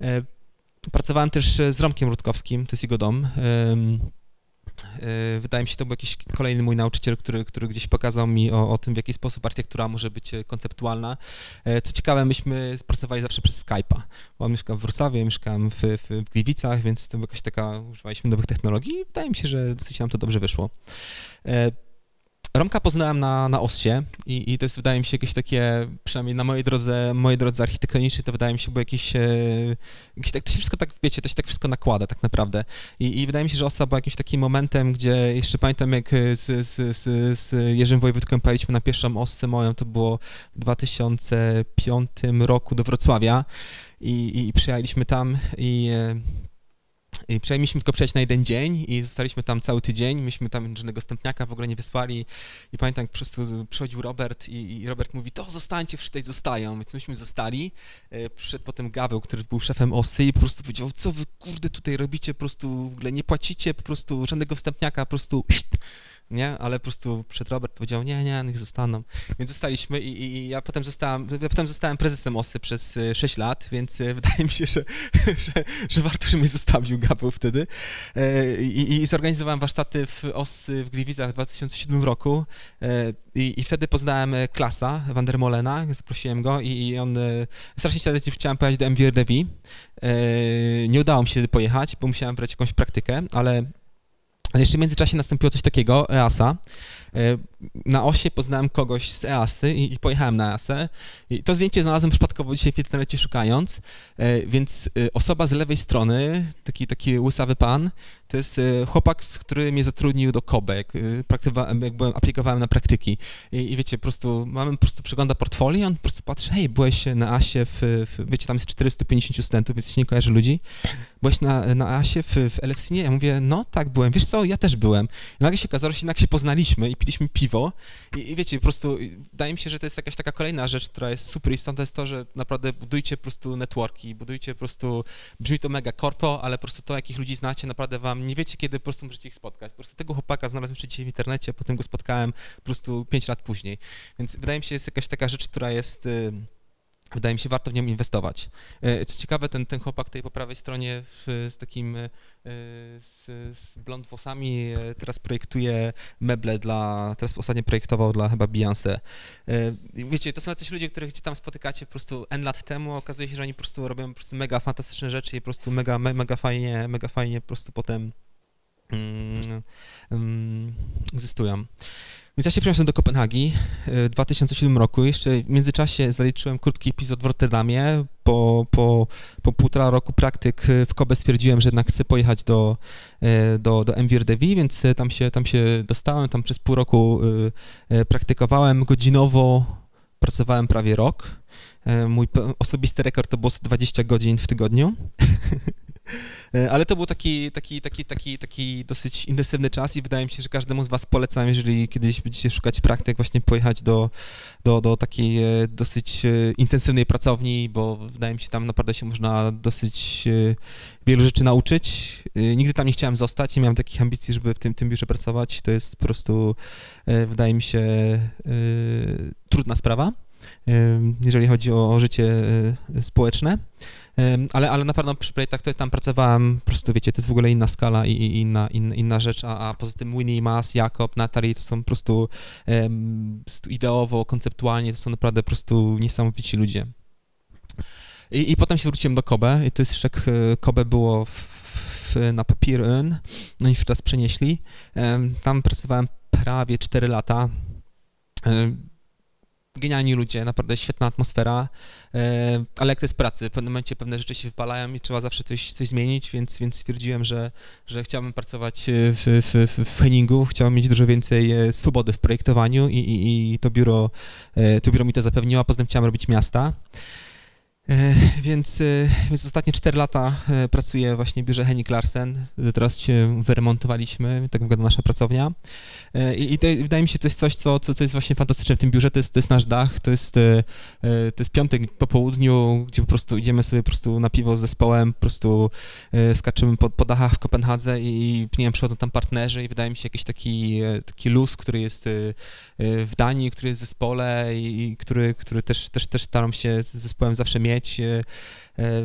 Y, pracowałem też z Romkiem Rutkowskim, to jest jego dom. E, wydaje mi się, to był jakiś kolejny mój nauczyciel, który, który gdzieś pokazał mi o, o tym, w jaki sposób architektura może być e, konceptualna. E, co ciekawe, myśmy pracowali zawsze przez Skype'a. On mieszkał w Wrocławiu, mieszkałem w, w, w Gliwicach, więc to była jakaś taka, używaliśmy nowych technologii i wydaje mi się, że dosyć nam to dobrze wyszło. Romka poznałem na, na Oscie i, i to jest, wydaje mi się, jakieś takie, przynajmniej na mojej drodze, mojej drodze architektonicznej, to wydaje mi się, było jakieś, e, jakieś tak, to się wszystko tak, wiecie, to się tak wszystko nakłada tak naprawdę. I, i wydaje mi się, że Osta była jakimś takim momentem, gdzie jeszcze pamiętam, jak z, z, z, z Jerzym Wojewódką pojechaliśmy na pierwszą Ostę moją, to było w 2005 roku do Wrocławia i, i, i przyjechaliśmy tam i e, przynajmniej tylko przyjechać na jeden dzień i zostaliśmy tam cały tydzień, myśmy tam żadnego stępniaka w ogóle nie wysłali. I pamiętam, po prostu przychodził Robert i, i Robert mówi, to zostańcie, wszyscy tutaj zostają, więc myśmy zostali. E, przyszedł potem Gaweł, który był szefem OSY i po prostu powiedział, co wy kurde tutaj robicie, po prostu w ogóle nie płacicie, po prostu żadnego wstępniaka, po prostu nie? Ale po prostu przed Robert powiedział, nie, nie, niech zostaną. Więc zostaliśmy i, i, ja potem zostałem, ja potem zostałem prezesem OSY przez 6 e, lat, więc e, [laughs] wydaje mi się, że, [laughs] że, że warto, że mnie zostawił Gabeł wtedy. E, I, I, zorganizowałem warsztaty w OSY w Gliwicach w 2007 roku i, i wtedy poznałem Klasa Vandermolena, zaprosiłem go i, on, strasznie chciałem pojechać do MVRDV. Nie udało mi się pojechać, bo musiałem brać jakąś praktykę, ale ale jeszcze w międzyczasie nastąpiło coś takiego, EASA. E, na osie poznałem kogoś z EASY i, i pojechałem na EASę. I to zdjęcie znalazłem przypadkowo dzisiaj w internecie szukając, e, więc e, osoba z lewej strony, taki, taki łysawy pan, to jest chłopak, który mnie zatrudnił do KOBE, jak, jak byłem, aplikowałem na praktyki. I, I, wiecie, po prostu mamy po prostu przegląda portfolio on po prostu patrzy, hej, byłeś na ASie, w, w, wiecie, tam jest 450 studentów, więc się nie kojarzy ludzi. Byłeś na, na ASie w, w? Ja mówię, no tak, byłem. Wiesz co, ja też byłem. I nagle się okazało, że jednak się poznaliśmy i piliśmy piwo i, i wiecie, po prostu wydaje mi się, że to jest jakaś taka kolejna rzecz, która jest super istotna, jest to, że naprawdę budujcie po prostu networki, budujcie po prostu, brzmi to mega korpo, ale po prostu to, jakich ludzi znacie, naprawdę wam nie wiecie, kiedy po prostu możecie ich spotkać. Po prostu tego chłopaka znalazłem jeszcze dzisiaj w internecie, potem go spotkałem po prostu pięć lat później. Więc wydaje mi się, jest jakaś taka rzecz, która jest wydaje mi się, warto w nią inwestować. E, co ciekawe, ten, ten chłopak tutaj po prawej stronie z takim e, z, z blond włosami e, teraz projektuje meble dla, teraz ostatnio projektował dla chyba Beyoncé. Wiecie, to są jacyś ludzie, których tam spotykacie po prostu N lat temu, okazuje się, że oni po prostu robią po prostu mega fantastyczne rzeczy i po prostu mega, mega fajnie, mega fajnie po prostu potem mm, egzystują. Więc ja się przeniosłem do Kopenhagi w 2007 roku. Jeszcze w międzyczasie zaliczyłem krótki epizod w Rotterdamie. Po, po, po półtora roku praktyk w Kobe stwierdziłem, że jednak chcę pojechać do, e, do, do MVRDV, więc tam się, tam się dostałem. Tam przez pół roku e, e, praktykowałem godzinowo, pracowałem prawie rok. Mój osobisty rekord to było 20 godzin w tygodniu. [laughs] E, ale to był taki, taki, taki, taki, taki dosyć intensywny czas i wydaje mi się, że każdemu z was polecam, jeżeli kiedyś będziecie szukać praktyk, właśnie pojechać do, do, do takiej e, dosyć e, intensywnej pracowni, bo wydaje mi się, tam naprawdę się można dosyć wielu rzeczy nauczyć. Nigdy tam nie chciałem zostać, nie miałem takich ambicji, żeby w tym, tym biurze pracować. To jest po prostu, wydaje mi się, trudna sprawa, jeżeli chodzi o, życie społeczne ale, ale na pewno przy projektach, które tam pracowałem, po prostu wiecie, to jest w ogóle inna skala i, i inna, in, inna rzecz, a, a poza tym Winnie, Mas, Jakob, Natalie to są po prostu um, ideowo, konceptualnie, to są naprawdę po prostu niesamowici ludzie. I, i potem się wróciłem do Kobe i to jest jeszcze jak e, Kobe było w, na Papirun, no i już teraz przenieśli. Tam pracowałem prawie 4 lata. Genialni ludzie, naprawdę świetna atmosfera, e, ale jak to jest pracy, w pewnym momencie pewne rzeczy się wypalają i trzeba zawsze coś, coś zmienić, więc, więc stwierdziłem, że, że chciałbym pracować w, w, w Henningu, chciałbym mieć dużo więcej e, swobody w projektowaniu i, i, i to, biuro, e, to biuro mi to zapewniło, a poza tym chciałem robić miasta. E, więc, e, więc ostatnie 4 lata e, pracuję właśnie w biurze Henning Larsen. Teraz się wyremontowaliśmy, tak wygląda nasza pracownia. I, i to, wydaje mi się, to jest coś, co, co, co jest właśnie fantastyczne w tym biurze, to jest, to jest nasz dach, to jest, to jest piątek po południu, gdzie po prostu idziemy sobie po prostu na piwo z zespołem, po prostu skaczymy po, po dachach w Kopenhadze i nie wiem, przychodzą tam partnerzy i wydaje mi się jakiś taki, taki luz, który jest w Danii, który jest w zespole i który, który też, też, też staram się z zespołem zawsze mieć mieć, e, e,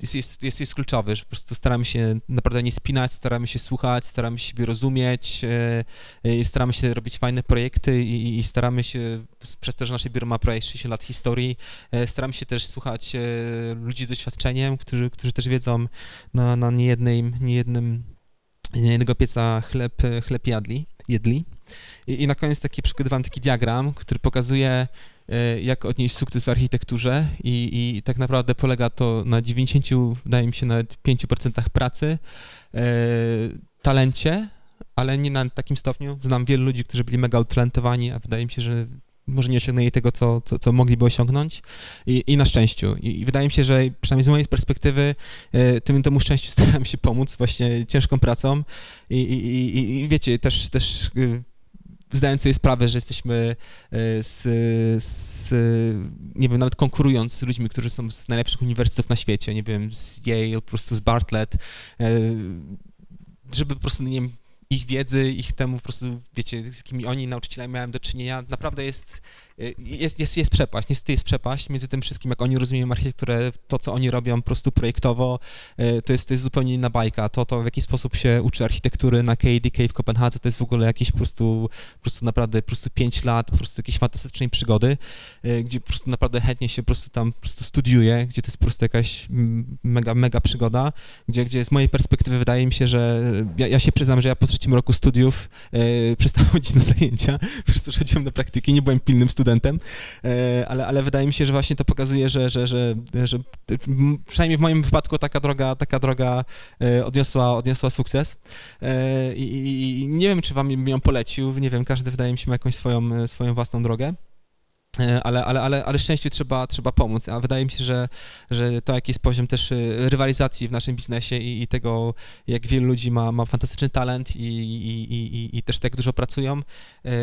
jest, jest, jest, jest kluczowy, że po prostu staramy się naprawdę nie spinać, staramy się słuchać, staramy się siebie rozumieć, e, staramy się robić fajne projekty i, i, staramy się, przez to, że nasze biuro ma prawie 60 lat historii, staramy się też słuchać ludzi z doświadczeniem, którzy, którzy też wiedzą na, na niejednej, niejednym, niejednego pieca chleb, chleb jadli, jedli. I, I na koniec taki przygotowałem taki diagram, który pokazuje jak odnieść sukces w architekturze i, i tak naprawdę polega to na 90, wydaje mi się, nawet 5% pracy, e, talencie, ale nie na takim stopniu. Znam wielu ludzi, którzy byli mega utalentowani, a wydaje mi się, że może nie osiągnęli tego, co, co, co mogliby osiągnąć i, i na szczęściu. I, I, wydaje mi się, że przynajmniej z mojej perspektywy tym, temu szczęściu [laughs] staram się pomóc właśnie ciężką pracą i, i, i wiecie, też, też zdając sobie sprawę, że jesteśmy z, z, nie wiem, nawet konkurując z ludźmi, którzy są z najlepszych uniwersytetów na świecie, nie wiem, z Yale, po prostu z Bartlett, żeby po prostu, nie wiem, ich wiedzy, ich temu po prostu, wiecie, z jakimi oni nauczycielami miałem do czynienia, naprawdę jest jest, jest, jest przepaść, niestety jest przepaść między tym wszystkim, jak oni rozumieją architekturę, to, co oni robią po prostu projektowo, y, to jest, to jest zupełnie inna bajka. To, to w jaki sposób się uczy architektury na KDK w Kopenhadze, to jest w ogóle jakieś po prostu, po prostu naprawdę po prostu 5 lat, po prostu jakiejś fantastycznej przygody, y, gdzie po prostu naprawdę chętnie się po prostu tam po prostu studiuje, gdzie to jest po prostu jakaś mega, mega przygoda, gdzie, gdzie z mojej perspektywy wydaje mi się, że ja, ja się przyznam, że ja po trzecim roku studiów [laughs] e, przestałem chodzić na zajęcia, po prostu [laughs] chodziłem na praktyki, nie byłem pilnym studentem, studentem, e, ale, ale wydaje mi się, że właśnie to pokazuje, że, że, że, że przynajmniej w moim wypadku taka droga, taka droga e, odniosła, odniosła sukces e, i, i nie wiem, czy wam ją polecił, nie wiem, każdy wydaje mi się ma jakąś swoją, swoją własną drogę. Ale, ale, ale, ale szczęściu trzeba, trzeba pomóc, a wydaje mi się, że, że to jaki jest poziom też rywalizacji w naszym biznesie i, i tego, jak wielu ludzi ma, ma fantastyczny talent i, i, i, i też tak dużo pracują,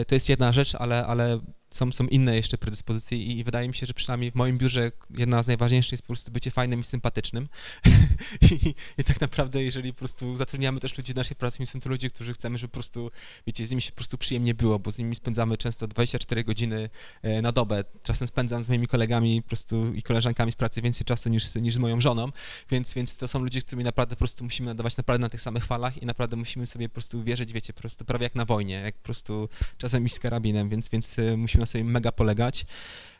to jest jedna rzecz, ale, ale są, są inne jeszcze predyspozycje i, wydaje mi się, że przynajmniej w moim biurze jedna z najważniejszych jest po prostu bycie fajnym i sympatycznym [laughs] I, I, tak naprawdę, jeżeli po prostu zatrudniamy też ludzi w naszej pracy, są to ludzie, którzy chcemy, żeby po prostu, wiecie, z nimi się po prostu przyjemnie było, bo z nimi spędzamy często 24 godziny e, na dobę. Czasem spędzam z moimi kolegami po prostu i koleżankami z pracy więcej czasu niż, niż z moją żoną, więc, więc to są ludzie, z którymi naprawdę po prostu musimy nadawać naprawdę na tych samych falach i naprawdę musimy sobie po prostu wierzyć, wiecie, po prostu prawie jak na wojnie, jak po prostu czasem iść z karabinem, więc, więc e, na sobie mega polegać.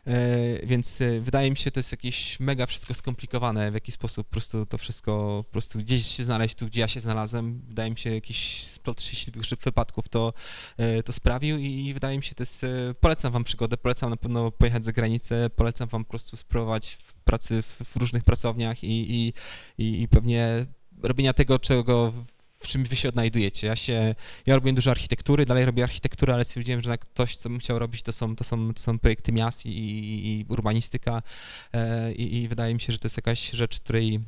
E, więc e, wydaje mi się, to jest jakieś mega wszystko skomplikowane, w jaki sposób po prostu to wszystko po prostu gdzieś się znaleźć, tu gdzie ja się znalazłem. Wydaje mi się, jakiś splot szczęśliwych wypadków to, e, to sprawił i wydaje mi się, to jest, polecam wam przygodę, polecam na pewno pojechać za granicę, polecam wam po prostu spróbować pracy w różnych pracowniach i, i, i pewnie robienia tego, czego w czym wy się odnajdujecie. Ja się, ja robię dużo architektury, dalej robię architekturę, ale stwierdziłem, że ktoś, co bym chciał robić, to są, to są, to są projekty miast i, i, i urbanistyka e, i, i wydaje mi się, że to jest jakaś rzecz, której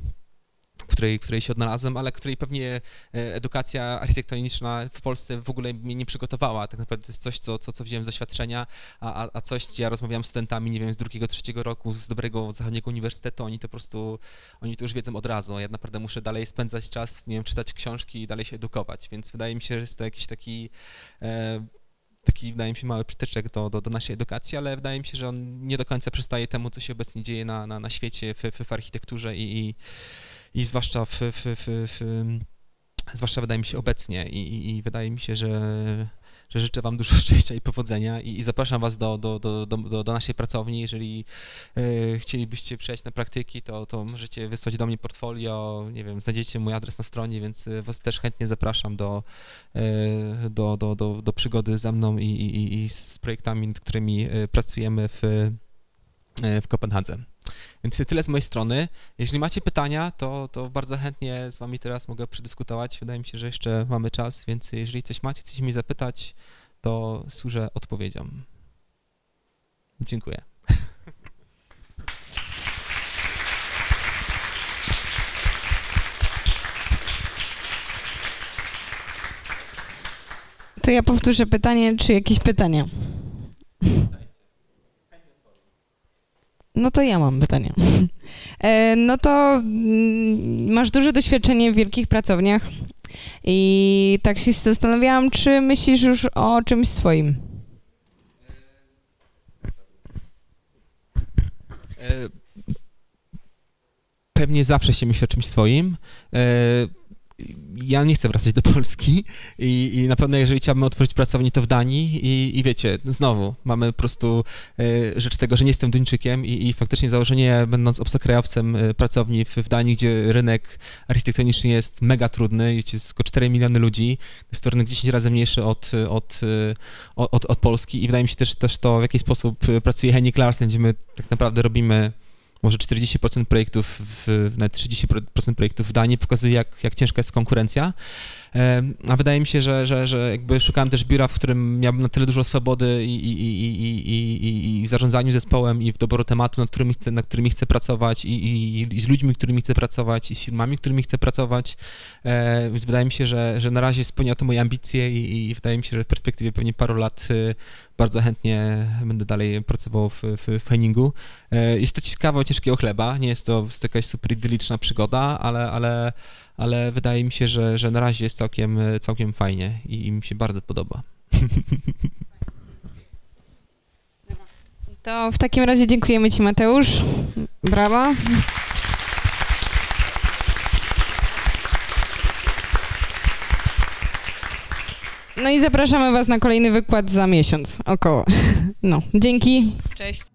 w której, w której się odnalazłem, ale której pewnie e, edukacja architektoniczna w Polsce w ogóle mnie nie przygotowała. Tak naprawdę to jest coś, co, co, co wziąłem z doświadczenia, a, a coś, ja rozmawiałem z studentami, nie wiem, z drugiego, trzeciego roku, z dobrego zachodniego uniwersytetu, oni to po prostu, oni to już wiedzą od razu. Ja naprawdę muszę dalej spędzać czas, nie wiem, czytać książki i dalej się edukować, więc wydaje mi się, że jest to jakiś taki e, taki, wydaje mi się, mały przytyczek do, do, do, naszej edukacji, ale wydaje mi się, że on nie do końca przystaje temu, co się obecnie dzieje na, na, na świecie, w, w, architekturze i, i i zwłaszcza w, w, w, w zwłaszcza wydaje mi się obecnie i, i, i, wydaje mi się, że, że życzę Wam dużo [laughs] szczęścia i powodzenia i, i zapraszam Was do, do, do, do, do naszej pracowni. Jeżeli e, chcielibyście przyjść na praktyki, to, to możecie wysłać do mnie portfolio, nie wiem, znajdziecie mój adres na stronie, więc e, Was też chętnie zapraszam do, e, do, do, do, do przygody ze mną i, i, i z projektami, nad którymi pracujemy w, w Kopenhadze. Więc tyle z mojej strony. Jeśli macie pytania, to, to bardzo chętnie z wami teraz mogę przedyskutować. Wydaje mi się, że jeszcze mamy czas, więc jeżeli coś macie, chcecie mi zapytać, to służę odpowiedzią. Dziękuję. To ja powtórzę pytanie, czy jakieś pytania? [laughs] No to ja mam pytanie. [laughs] E, no to mm, masz duże doświadczenie w wielkich pracowniach i tak się zastanawiałam, czy myślisz już o czymś swoim? E, pewnie zawsze się myśli o czymś swoim. Ja nie chcę wracać do Polski i, i na pewno jeżeli chciałbym otworzyć pracownię, to w Danii i, i wiecie, znowu mamy po prostu e, rzecz tego, że nie jestem Duńczykiem i, i faktycznie założenie, będąc obcokrajowcem e, pracowni w, w, Danii, gdzie rynek architektoniczny jest mega trudny, jest tylko 4 miliony ludzi, jest to rynek 10 razy mniejszy od, od, e, od, od, od Polski i wydaje mi się też, też to, w jaki sposób pracuje Henning Larsen, gdzie my tak naprawdę robimy może 40% projektów, w, nawet 30% projektów w Danii pokazuje, jak, jak ciężka jest konkurencja. A wydaje mi się, że, że, że jakby szukałem też biura, w którym miałbym na tyle dużo swobody i, i, i, i, i, w zarządzaniu zespołem, i w doboru tematu, nad którymi chcę, nad którymi chcę pracować, i, i, z ludźmi, którymi chcę pracować, i z firmami, którymi chcę pracować. E, Więc wydaje mi się, że, że na razie spełnia to moje ambicje i, wydaje mi się, że w perspektywie pewnie paru lat y, bardzo chętnie będę dalej pracował w, w, w Henningu. E, Jest to kawał ciężkiego chleba, nie jest to, jakaś super idyliczna przygoda, ale, ale, ale wydaje mi się, że, że na razie jest całkiem, całkiem fajnie i, i mi się bardzo podoba. To w takim razie dziękujemy Ci, Mateusz. Brawa. No i zapraszamy Was na kolejny wykład za miesiąc, około. No, dzięki. Cześć.